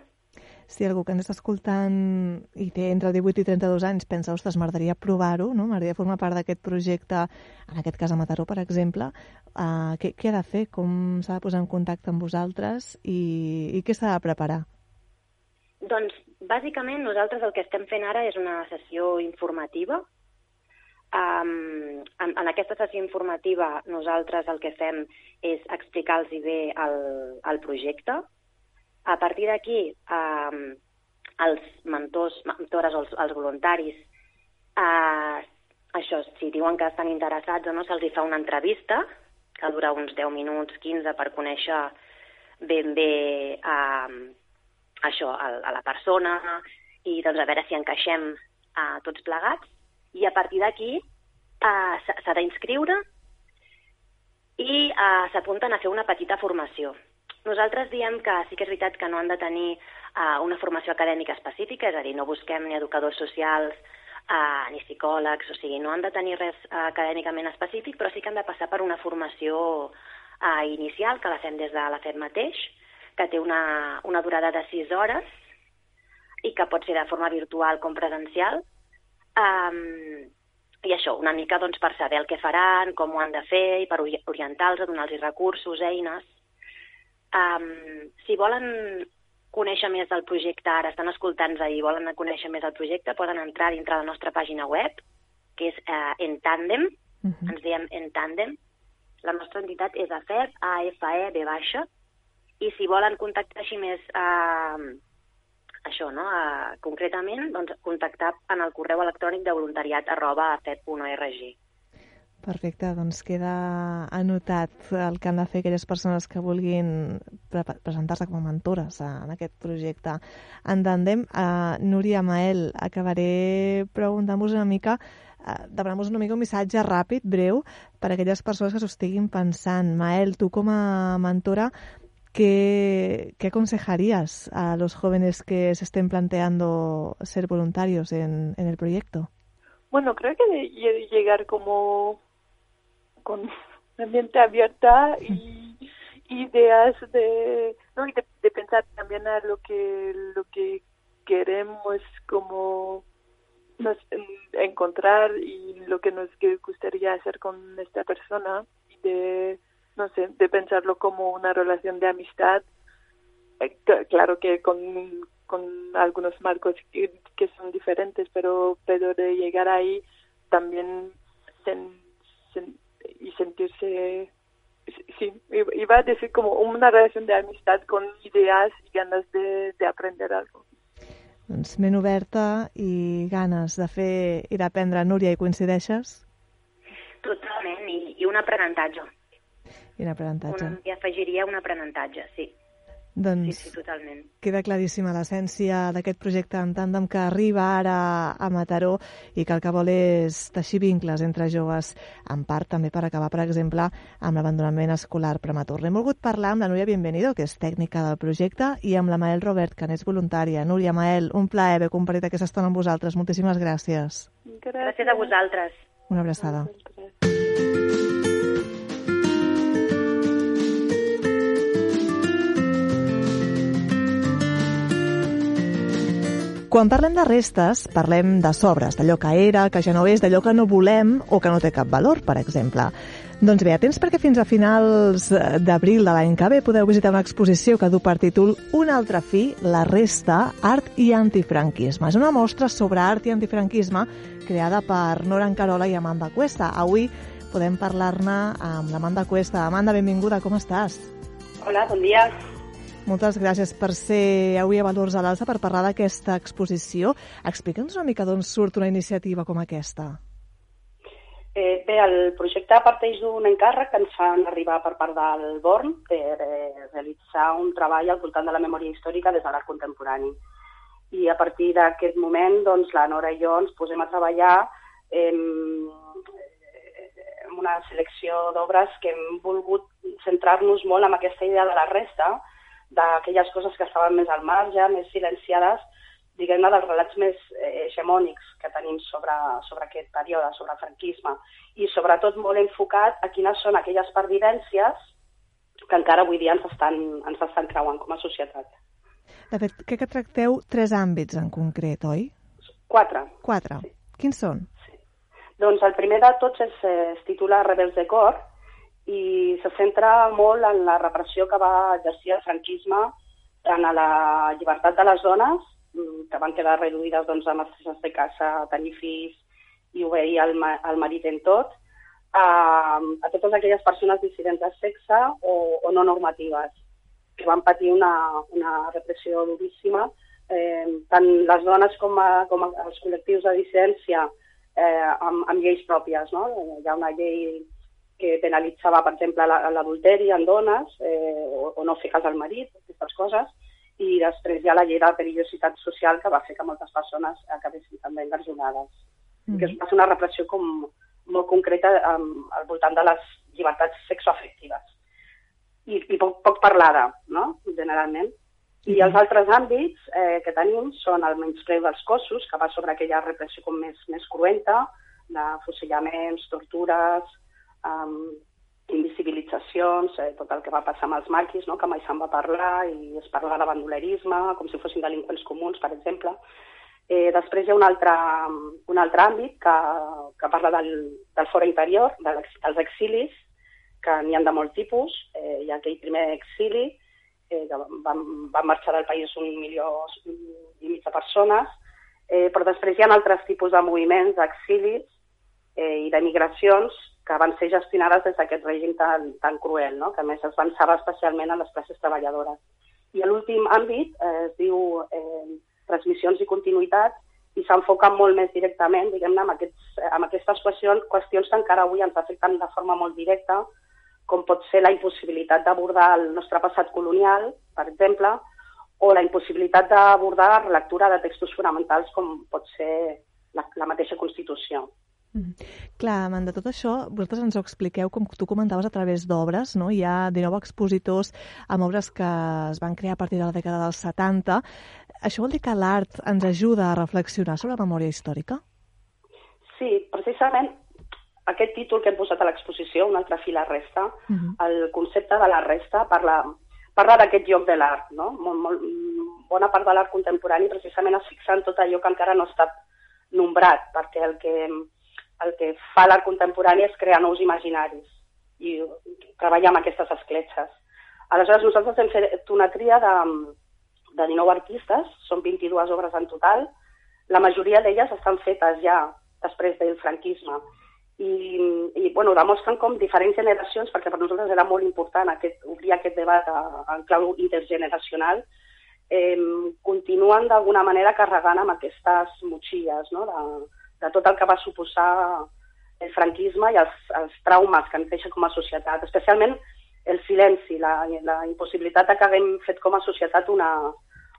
Si algú que ens està escoltant i té entre 18 i 32 anys pensa, ostres, m'agradaria provar-ho, no? m'agradaria formar part d'aquest projecte, en aquest cas a Mataró, per exemple, uh, què, què ha de fer? Com s'ha de posar en contacte amb vosaltres i, i què s'ha de preparar?
Doncs, bàsicament, nosaltres el que estem fent ara és una sessió informativa. Um, en, en aquesta sessió informativa nosaltres el que fem és explicar-los bé el, el projecte. A partir d'aquí, um, els mentors, mentores o els, els voluntaris, uh, això, si diuen que estan interessats o no, se'ls fa una entrevista, que dura uns 10 minuts, 15, per conèixer ben bé uh, això, a, a la persona i doncs, a veure si encaixem uh, tots plegats. I a partir d'aquí uh, s'ha d'inscriure i uh, s'apunten a fer una petita formació. Nosaltres diem que sí que és veritat que no han de tenir uh, una formació acadèmica específica, és a dir, no busquem ni educadors socials uh, ni psicòlegs, o sigui, no han de tenir res uh, acadèmicament específic, però sí que han de passar per una formació uh, inicial, que la fem des de la FED mateix, que té una, una durada de 6 hores i que pot ser de forma virtual com presencial. Um, I això, una mica doncs, per saber el que faran, com ho han de fer, i per ori- orientar-los, donar-los recursos, eines. Um, si volen conèixer més del projecte, ara estan escoltant-nos i volen conèixer més del projecte, poden entrar dintre la nostra pàgina web, que és uh, En Tandem,
Uh -huh.
ens diem En Tandem. La nostra entitat és AFEB, A-F-E, B baixa, i si volen contactar així més eh, això, no? Eh, concretament, doncs contactar en el correu electrònic de voluntariat arroba afet.org.
Perfecte, doncs queda anotat el que han de fer aquelles persones que vulguin pre presentar-se com a mentores en aquest projecte. En tandem, uh, Núria Mael, acabaré preguntant-vos una mica, uh, demanant-vos una mica un missatge ràpid, breu, per a aquelles persones que s'ho estiguin pensant. Mael, tu com a mentora, ¿qué, qué aconsejarías a los jóvenes que se estén planteando ser voluntarios en, en el proyecto?
Bueno, creo que de lle- llegar como con mente abierta y ideas de, ¿no? y de, pensar también a lo que lo que queremos como nos en- encontrar y lo que nos gustaría hacer con esta persona y de no sé de pensarlo como una relación de amistad Eh, cl- claro que con, con algunos marcos que, son diferentes, pero, pero de llegar ahí también sen- y sentirse, sí, iba a decir como una relación de amistad con ideas y ganas de, de aprender algo.
Doncs ment oberta i ganes de fer i d'aprendre. Núria, hi coincideixes?
Totalment, i, i un aprenentatge.
I un aprenentatge.
Una, I afegiria un aprenentatge, sí. Sí,
Doncs
sí, totalment.
queda claríssima l'essència d'aquest projecte en tàndem que arriba ara a Mataró i que el que vol és teixir vincles entre joves, en part també per acabar, per exemple, amb l'abandonament escolar prematur. Hem volgut parlar amb la Núria Bienvenido, que és tècnica del projecte, i amb la Mael Robert, que n'és voluntària. Núria, Mael, un plaer haver compartit aquesta estona amb vosaltres. Moltíssimes gràcies.
Gràcies a vosaltres.
Una abraçada. Quan parlem de restes, parlem de sobres, d'allò que era, que ja no és, d'allò que no volem o que no té cap valor, per exemple. Doncs bé, atents perquè fins a finals eh, d'abril de l'any que ve podeu visitar una exposició que du per títol Un altre fi, la resta, art i antifranquisme. És una mostra sobre art i antifranquisme creada per Nora Encarola i Amanda Cuesta. Avui podem parlar-ne amb l'Amanda Cuesta. Amanda, benvinguda, com estàs?
Hola, bon dia.
Moltes gràcies per ser avui a Valors a l'Alça per parlar d'aquesta exposició. Explica'ns una mica d'on surt una iniciativa com aquesta.
Eh, bé, el projecte parteix d'un encàrrec que ens fan arribar per part del Born per eh, realitzar un treball al voltant de la memòria històrica des de l'art contemporani. I a partir d'aquest moment, doncs, la Nora i jo ens posem a treballar en, en una selecció d'obres que hem volgut centrar-nos molt en aquesta idea de la resta, d'aquelles coses que estaven més al marge, més silenciades, diguem-ne, dels relats més eh, hegemònics que tenim sobre, sobre aquest període, sobre el franquisme, i sobretot molt enfocat a quines són aquelles pervivències que encara avui dia ens estan, ens estan creuant com a societat.
De fet, crec que tracteu tres àmbits en concret, oi?
Quatre.
Quatre. Quins són?
Doncs el primer de tots es, eh, es titula Rebels de cor i se centra molt en la repressió que va exercir el franquisme tant a la llibertat de les dones, mm, que van quedar reduïdes doncs, a mestres de casa, a tenir fills i obeir al, ma al marit en tot, a, a totes aquelles persones dissidents de sexe o, o no normatives que van patir una, una repressió duríssima, eh, tant les dones com, a, com els col·lectius de dissidència eh, amb, amb lleis pròpies. No? Hi ha una llei que penalitzava, per exemple, la- l'adulteri en dones eh, o, o no fer cas al marit, aquestes coses, i després hi ha la llei de perillositat social que va fer que moltes persones acabessin també engarjonades. Mm. Que és va ser una repressió com molt concreta um, al voltant de les llibertats sexoafectives i, i poc, poc parlada, no?, generalment. I els altres àmbits eh, que tenim són el menyspreu dels cossos, que va sobre aquella repressió com més, més cruenta, de fusillaments, tortures, um, invisibilitzacions, eh, tot el que va passar amb els maquis, no? que mai se'n va parlar, i es parla de bandolerisme, com si fossin delinqüents comuns, per exemple. Eh, després hi ha un altre, un altre àmbit que, que parla del, del fora interior, de l'ex- dels exilis, que n'hi ha de molt tipus. Eh, hi ha aquell primer exili, eh, que van, van marxar del país un milió i mig de persones, eh, però després hi ha altres tipus de moviments d'exilis eh, i de migracions que van ser gestionades des d'aquest règim tan, tan cruel, no? que més es avançava especialment a les classes treballadores. I l'últim àmbit eh, es diu eh, transmissions i continuïtat i s'enfoca molt més directament diguem-ne amb, aquests, amb aquestes qüestions, qüestions que encara avui ens afecten de forma molt directa, com pot ser la impossibilitat d'abordar el nostre passat colonial, per exemple, o la impossibilitat d'abordar la relectura de textos fonamentals com pot ser la, la mateixa Constitució.
Clar, Amanda, tot això vosaltres ens ho expliqueu, com tu comentaves, a través d'obres, no? Hi ha 19 expositors amb obres que es van crear a partir de la dècada dels 70. Això vol dir que l'art ens ajuda a reflexionar sobre la memòria històrica?
Sí, precisament aquest títol que hem posat a l'exposició, Un altre fil a resta, uh -huh. el concepte de la resta parla, parla d'aquest lloc de l'art, no? Molt, molt, bona part de l'art contemporani precisament es fixa en tot allò que encara no ha estat nombrat, perquè el que, el que fa l'art contemporani és crear nous imaginaris i treballar amb aquestes escletxes. Aleshores, nosaltres hem fet una tria de, de 19 artistes, són 22 obres en total, la majoria d'elles estan fetes ja després del franquisme i, i bueno, demostren com diferents generacions, perquè per nosaltres era molt important aquest, obrir aquest debat en clau intergeneracional, eh, continuen d'alguna manera carregant amb aquestes motxilles no? de, de tot el que va suposar el franquisme i els, els traumes que ens deixa com a societat, especialment el silenci, la, la impossibilitat que haguem fet com a societat una,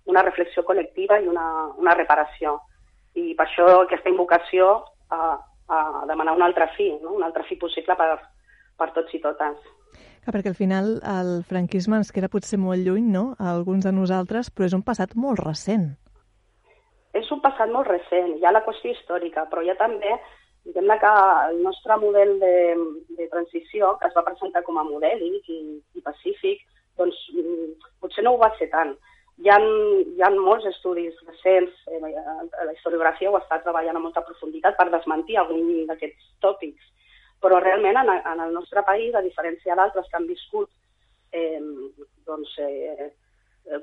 una reflexió col·lectiva i una, una reparació. I per això aquesta invocació a, a demanar un altre fi, no? un altre fi possible per, per tots i totes.
Clar, perquè al final el franquisme ens queda potser molt lluny, no?, a alguns de nosaltres, però és un passat molt recent.
És un passat molt recent, hi ha la qüestió històrica, però hi ha també, diguem que el nostre model de, de transició, que es va presentar com a modèlic i, i pacífic, doncs mm, potser no ho va ser tant. Hi ha, hi ha molts estudis recents, eh, la historiografia ho està treballant amb molta profunditat per desmentir algun d'aquests tòpics, però realment en, en el nostre país, a diferència d'altres que han viscut eh, doncs, eh,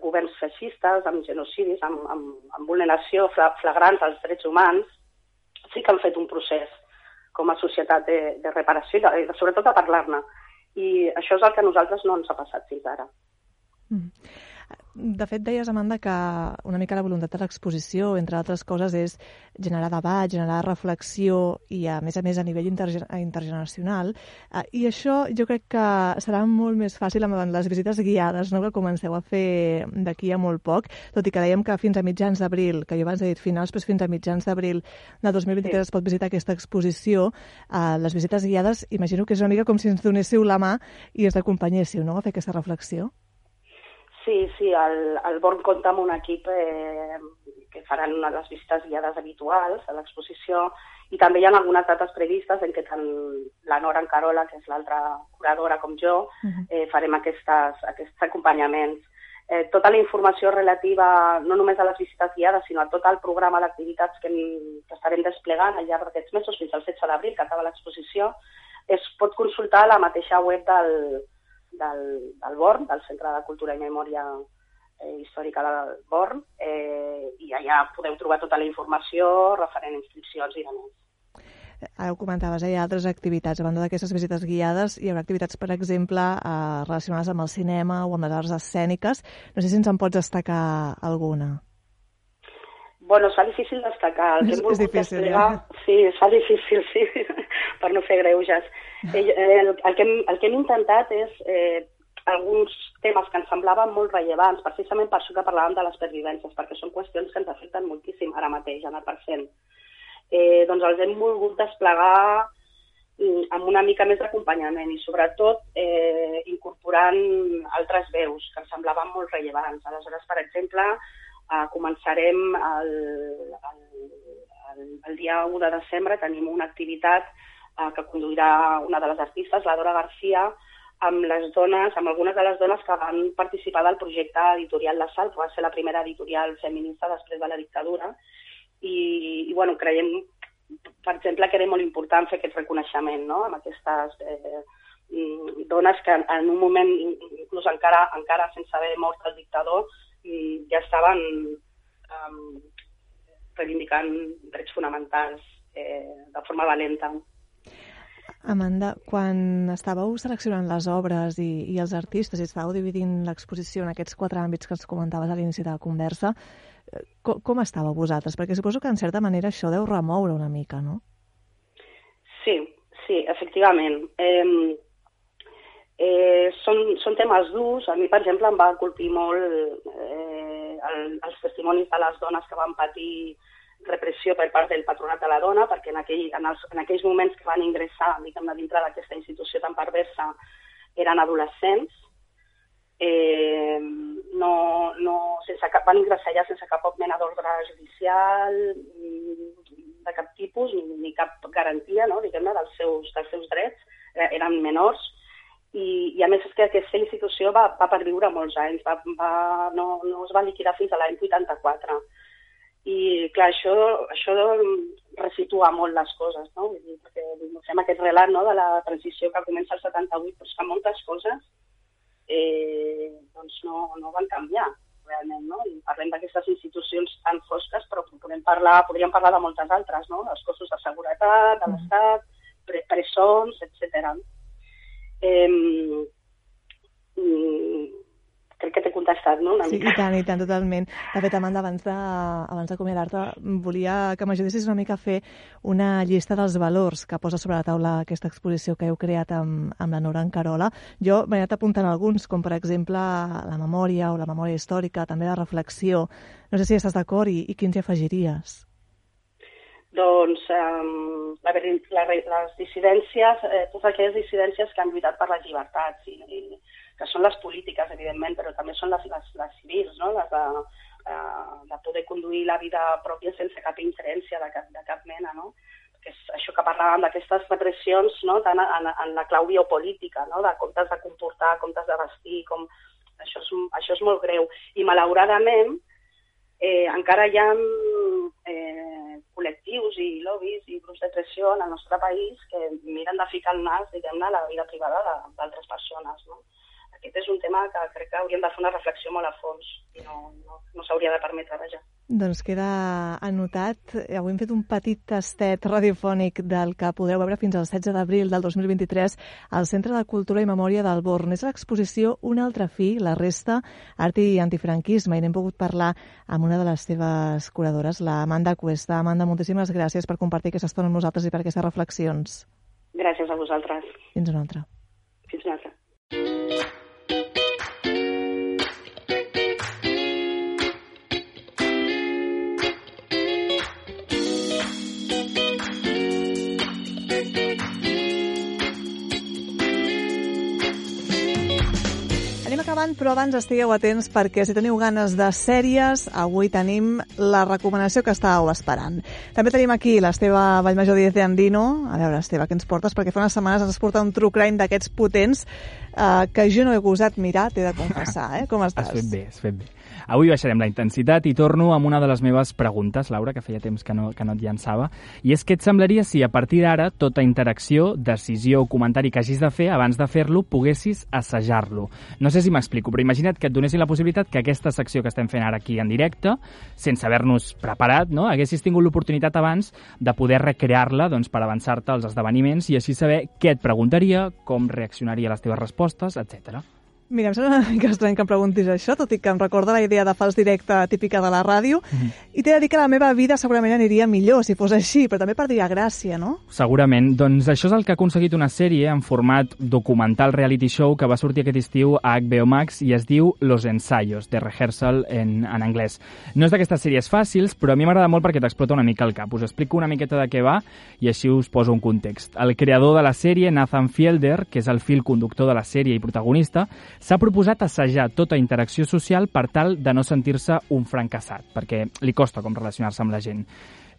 governs feixistes, amb genocidis, amb, amb, amb vulneració fla, flagrant als drets humans, sí que han fet un procés com a societat de, de reparació i sobretot de parlar-ne. I això és el que a nosaltres no ens ha passat fins ara.
Mm. De fet, deies, Amanda, que una mica la voluntat de l'exposició, entre altres coses, és generar debat, generar reflexió i, a més a més, a nivell interge intergeneracional. Eh, I això jo crec que serà molt més fàcil amb les visites guiades no?, que comenceu a fer d'aquí a molt poc, tot i que dèiem que fins a mitjans d'abril, que jo abans he dit finals, però fins a mitjans d'abril de 2023 sí. es pot visitar aquesta exposició. Eh, les visites guiades, imagino que és una mica com si ens donéssiu la mà i ens acompanyéssiu no?, a fer aquesta reflexió.
Sí, sí, el, el Born compta amb un equip eh, que faran una de les visites guiades habituals a l'exposició i també hi ha algunes dates previstes en què tant la Nora Encarola, que és l'altra curadora com jo, -huh. eh, farem aquestes, aquests acompanyaments. eh, tota la informació relativa no només a les visites guiades, sinó a tot el programa d'activitats que, hem- que estarem desplegant al llarg d'aquests mesos fins al 16 d'abril, que acaba l'exposició, es pot consultar a la mateixa web del, del, del BORN, del Centre de Cultura i Memòria eh, Històrica del BORN, eh, i allà podeu trobar tota la informació referent a inscripcions i demés.
Ara ho comentaves, eh? hi ha altres activitats. A banda d'aquestes visites guiades, hi haurà activitats, per exemple, eh, relacionades amb el cinema o amb les arts escèniques. No sé si ens en pots destacar alguna.
Bueno, es fa difícil destacar. El *laughs* que
És-
hem
és difícil,
desplegar...
ja.
Sí, es fa difícil, sí, *laughs* per no fer greuges. El, el, el, que hem, el que hem intentat és eh, alguns temes que ens semblaven molt rellevants, precisament per això que parlàvem de les pervivències, perquè són qüestions que ens afecten moltíssim ara mateix, en el present. Eh, doncs els hem volgut desplegar mm, amb una mica més d'acompanyament i sobretot eh, incorporant altres veus que ens semblaven molt rellevants. Aleshores, per exemple, eh, començarem el, el, el, el dia 1 de desembre, tenim una activitat eh, que conduirà una de les artistes, la Dora Garcia, amb les dones, amb algunes de les dones que van participar del projecte editorial La Sal, que va ser la primera editorial feminista després de la dictadura, i, i bueno, creiem, per exemple, que era molt important fer aquest reconeixement no? amb aquestes eh, mm, dones que en, un moment, in- inclús encara, encara sense haver mort el dictador, ja estaven um, reivindicant drets fonamentals eh, de forma valenta.
Amanda, quan estàveu seleccionant les obres i, i els artistes i estàveu dividint l'exposició en aquests quatre àmbits que ens comentaves a l'inici de la conversa, eh, com, com estàveu vosaltres? Perquè suposo que en certa manera això deu remoure una mica, no?
Sí, sí, efectivament. Eh, eh, són, són temes durs. A mi, per exemple, em va colpir molt eh, el, els testimonis de les dones que van patir repressió per part del patronat de la dona, perquè en, aquell, en, els, en aquells moments que van ingressar, diguem-ne, dintre d'aquesta institució tan perversa, eren adolescents, eh, no, no, sense cap, van ingressar ja sense cap mena d'ordre judicial, de cap tipus, ni, ni cap garantia, no, diguem-ne, dels seus, dels seus drets, eh, eren menors, i, i a més és que aquesta institució va, va perviure molts anys, va, va, no, no es va liquidar fins a l'any 84. I, clar, això, això resitua molt les coses, no? Vull dir, perquè fem aquest relat no, de la transició que comença el 78, però és que moltes coses eh, doncs no, no van canviar realment, no? I parlem d'aquestes institucions tan fosques, però podem parlar, podríem parlar de moltes altres, no? Els cossos de seguretat, de l'Estat, pre presons, etc. Eh, crec que t'he contestat, no? Una
Sí,
mica.
i tant, i tant, totalment. De fet, Amanda, abans de, abans d'acomiadar-te, volia que m'ajudessis una mica a fer una llista dels valors que posa sobre la taula aquesta exposició que heu creat amb, amb la Nora Encarola. Jo m'he anat apuntant alguns, com per exemple la memòria o la memòria històrica, també la reflexió. No sé si estàs d'acord i, i quins hi afegiries.
Doncs um, la, la, les dissidències, eh, totes aquelles dissidències que han lluitat per les llibertats, i, i, que són les polítiques, evidentment, però també són les, les, les civils, no? les de, eh, de poder conduir la vida pròpia sense cap ingerència de cap, de cap mena. No? Que és això que parlàvem d'aquestes repressions no? tant en, en la clau biopolítica, no? de com t'has de comportar, com t'has de vestir, com... Això, és, això és molt greu. I malauradament, eh, encara hi ha eh, col·lectius i lobbies i grups de pressió en el nostre país que miren de ficar el nas, diguem-ne, a la vida privada d'altres persones. No? Aquest és un tema que crec que hauríem de fer una reflexió molt a fons i no, no, no s'hauria de permetre, vaja.
Doncs queda anotat. Avui hem fet un petit tastet radiofònic del que podreu veure fins al 16 d'abril del 2023 al Centre de Cultura i Memòria del Born. És l'exposició Un altre fi, la resta, art i antifranquisme, i n'hem pogut parlar amb una de les seves curadores, la Amanda Cuesta. Amanda, moltíssimes gràcies per compartir aquesta estona amb nosaltres i per aquestes reflexions.
Gràcies a vosaltres.
Fins una altra.
Fins una altra.
Endavant, però abans estigueu atents perquè si teniu ganes de sèries, avui tenim la recomanació que estàveu esperant. També tenim aquí l'Esteve Vallmajor Díaz de Andino. A veure, Esteve, què ens portes? Perquè fa unes setmanes ens porta un true crime d'aquests potents eh, que jo no he gosat mirar, t'he de confessar, eh? Com estàs?
Has fet bé, has fet bé. Avui baixarem la intensitat i torno amb una de les meves preguntes, Laura, que feia temps que no, que no et llançava, i és què et semblaria si a partir d'ara tota interacció, decisió o comentari que hagis de fer abans de fer-lo poguessis assajar-lo. No sé si m'explico, però imagina't que et donessin la possibilitat que aquesta secció que estem fent ara aquí en directe, sense haver-nos preparat, no? haguessis tingut l'oportunitat abans de poder recrear-la doncs, per avançar-te als esdeveniments i així saber què et preguntaria, com reaccionaria a les teves respostes, etc.
Mira, em sembla una mica estrany que em preguntis això, tot i que em recorda la idea de fals directe típica de la ràdio, mm -hmm. i t'he de dir que la meva vida segurament aniria millor si fos així, però també perdria gràcia, no?
Segurament. Doncs això és el que ha aconseguit una sèrie en format documental reality show que va sortir aquest estiu a HBO Max i es diu Los Ensayos, de Rehearsal en, en anglès. No és d'aquestes sèries fàcils, però a mi m'agrada molt perquè t'explota una mica el cap. Us explico una miqueta de què va i així us poso un context. El creador de la sèrie, Nathan Fielder, que és el fil conductor de la sèrie i protagonista, s'ha proposat assajar tota interacció social per tal de no sentir-se un fracassat, perquè li costa com relacionar-se amb la gent.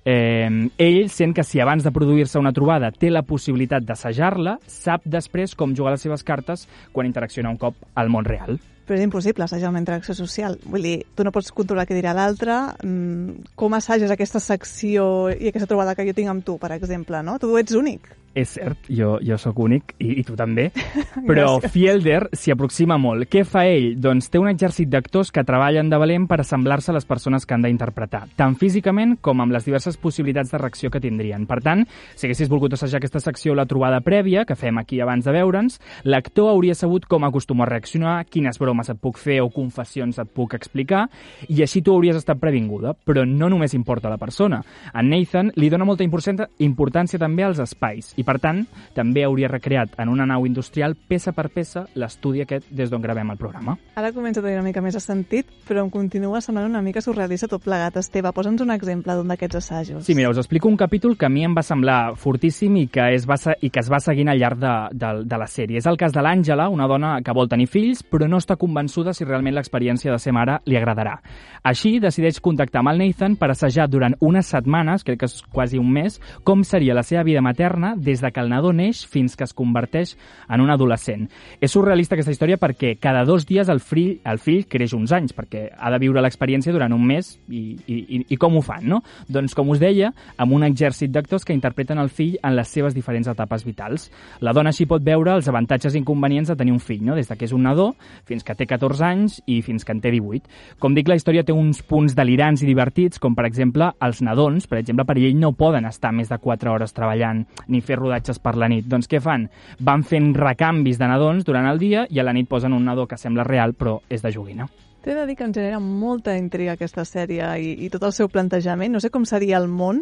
Eh, ell sent que si abans de produir-se una trobada té la possibilitat d'assajar-la, sap després com jugar les seves cartes quan interacciona un cop al món real.
Però és impossible assajar una interacció social. Vull dir, tu no pots controlar què dirà l'altre. Mm, com assages aquesta secció i aquesta trobada que jo tinc amb tu, per exemple, no? Tu ets únic.
És cert, jo, jo sóc únic i, i tu també, *laughs* però
Gràcies.
Fielder s'hi aproxima molt. Què fa ell? Doncs té un exèrcit d'actors que treballen de valent per assemblar-se a les persones que han d'interpretar, tant físicament com amb les diverses possibilitats de reacció que tindrien. Per tant, si haguessis volgut assajar aquesta secció la trobada prèvia, que fem aquí abans de veure'ns, l'actor hauria sabut com acostumo a reaccionar, quines bromes et puc fer o confessions et puc explicar, i així tu hauries estat previnguda. Però no només importa la persona. En Nathan li dona molta importància, importància també als espais, i per tant, també hauria recreat en una nau industrial, peça per peça, l'estudi aquest des d'on gravem el programa.
Ara comença a tenir una mica més de sentit, però em continua semblant una mica surrealista tot plegat. Esteve, posa'ns un exemple d'un d'aquests assajos.
Sí, mira, us explico un capítol que a mi em va semblar fortíssim i que es va, i que es va seguint al llarg de, de, de la sèrie. És el cas de l'Àngela, una dona que vol tenir fills, però no està convençuda si realment l'experiència de ser mare li agradarà. Així, decideix contactar amb el Nathan per assajar durant unes setmanes, crec que és quasi un mes, com seria la seva vida materna des de que el nadó neix fins que es converteix en un adolescent. És surrealista aquesta història perquè cada dos dies el fill, el fill creix uns anys, perquè ha de viure l'experiència durant un mes i, i, i, i com ho fan, no? Doncs, com us deia, amb un exèrcit d'actors que interpreten el fill en les seves diferents etapes vitals. La dona així pot veure els avantatges i inconvenients de tenir un fill, no? des de que és un nadó fins que té 14 anys i fins que en té 18. Com dic, la història té uns punts delirants i divertits, com per exemple els nadons, per exemple, per ell no poden estar més de 4 hores treballant ni fer rodatges per la nit. Doncs què fan? Van fent recanvis de nadons durant el dia i a la nit posen un nadó que sembla real però és de joguina.
T'he de dir que em genera molta intriga aquesta sèrie i, i tot el seu plantejament. No sé com seria el món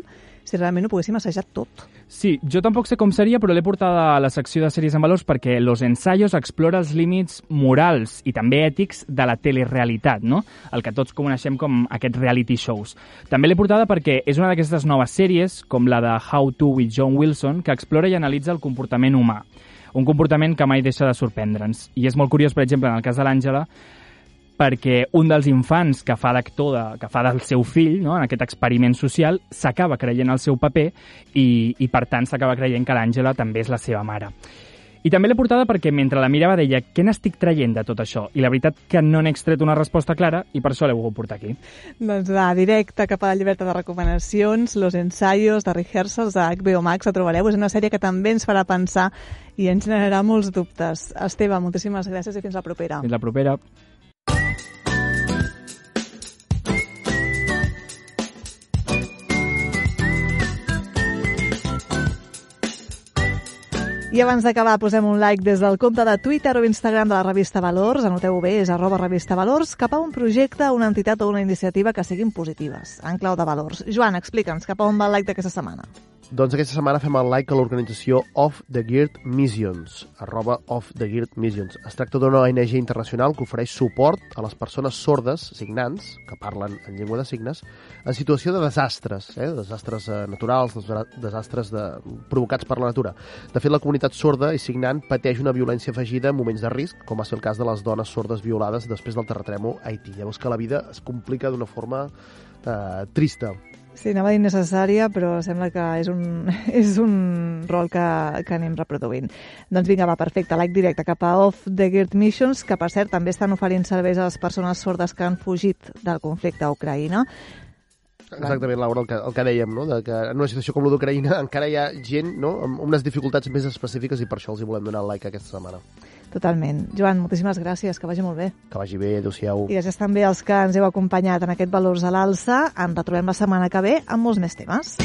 si realment ho poguéssim assajar tot.
Sí, jo tampoc sé com seria, però l'he portada a la secció de sèries en valors perquè Los Ensayos explora els límits morals i també ètics de la telerealitat, no? El que tots coneixem com aquests reality shows. També l'he portada perquè és una d'aquestes noves sèries, com la de How to with John Wilson, que explora i analitza el comportament humà. Un comportament que mai deixa de sorprendre'ns. I és molt curiós, per exemple, en el cas de l'Àngela, perquè un dels infants que fa d'actor, de, que fa del seu fill, no, en aquest experiment social, s'acaba creient el seu paper i, i per tant, s'acaba creient que l'Àngela també és la seva mare. I també l'he portada perquè mentre la mirava deia què n'estic traient de tot això? I la veritat que no n'he extret una resposta clara i per això l'he volgut portar aquí.
Doncs va, directe cap a la llibertat de recomanacions, Los Ensayos de Rehearsals de HBO Max, la trobareu. És una sèrie que també ens farà pensar i ens generarà molts dubtes. Esteve, moltíssimes gràcies i fins la propera.
Fins la propera.
I abans d'acabar, posem un like des del compte de Twitter o Instagram de la revista Valors, anoteu bé, és arroba revista Valors, cap a un projecte, una entitat o una iniciativa que siguin positives, en clau de valors. Joan, explica'ns cap a on va el like d'aquesta setmana.
Doncs aquesta setmana fem el like a l'organització Off the Geared Missions, arroba Off the Geared Missions. Es tracta d'una ONG internacional que ofereix suport a les persones sordes, signants, que parlen en llengua de signes, en situació de desastres, eh? desastres eh, naturals, des- desastres de, provocats per la natura. De fet, la comunitat sorda i signant pateix una violència afegida en moments de risc, com va ser el cas de les dones sordes violades després del terratrèmol a Haití. Llavors que la vida es complica d'una forma eh, trista.
Sí, anava a dir necessària, però sembla que és un, *laughs* és un rol que, que anem reproduint. Doncs vinga, va, perfecte, like directe cap a Off the Geared Missions, que per cert també estan oferint serveis a les persones sordes que han fugit del conflicte a Ucraïna.
Exactament, Laura, el que, el que dèiem, no? de que en una situació com la d'Ucraïna *laughs* encara hi ha gent no? amb unes dificultats més específiques i per això els hi volem donar el like aquesta setmana.
Totalment. Joan, moltíssimes gràcies, que vagi molt bé.
Que vagi bé, adéu-siau.
I gràcies també als que ens heu acompanyat en aquest Valors a l'Alça. Ens retrobem la setmana que ve amb molts més temes.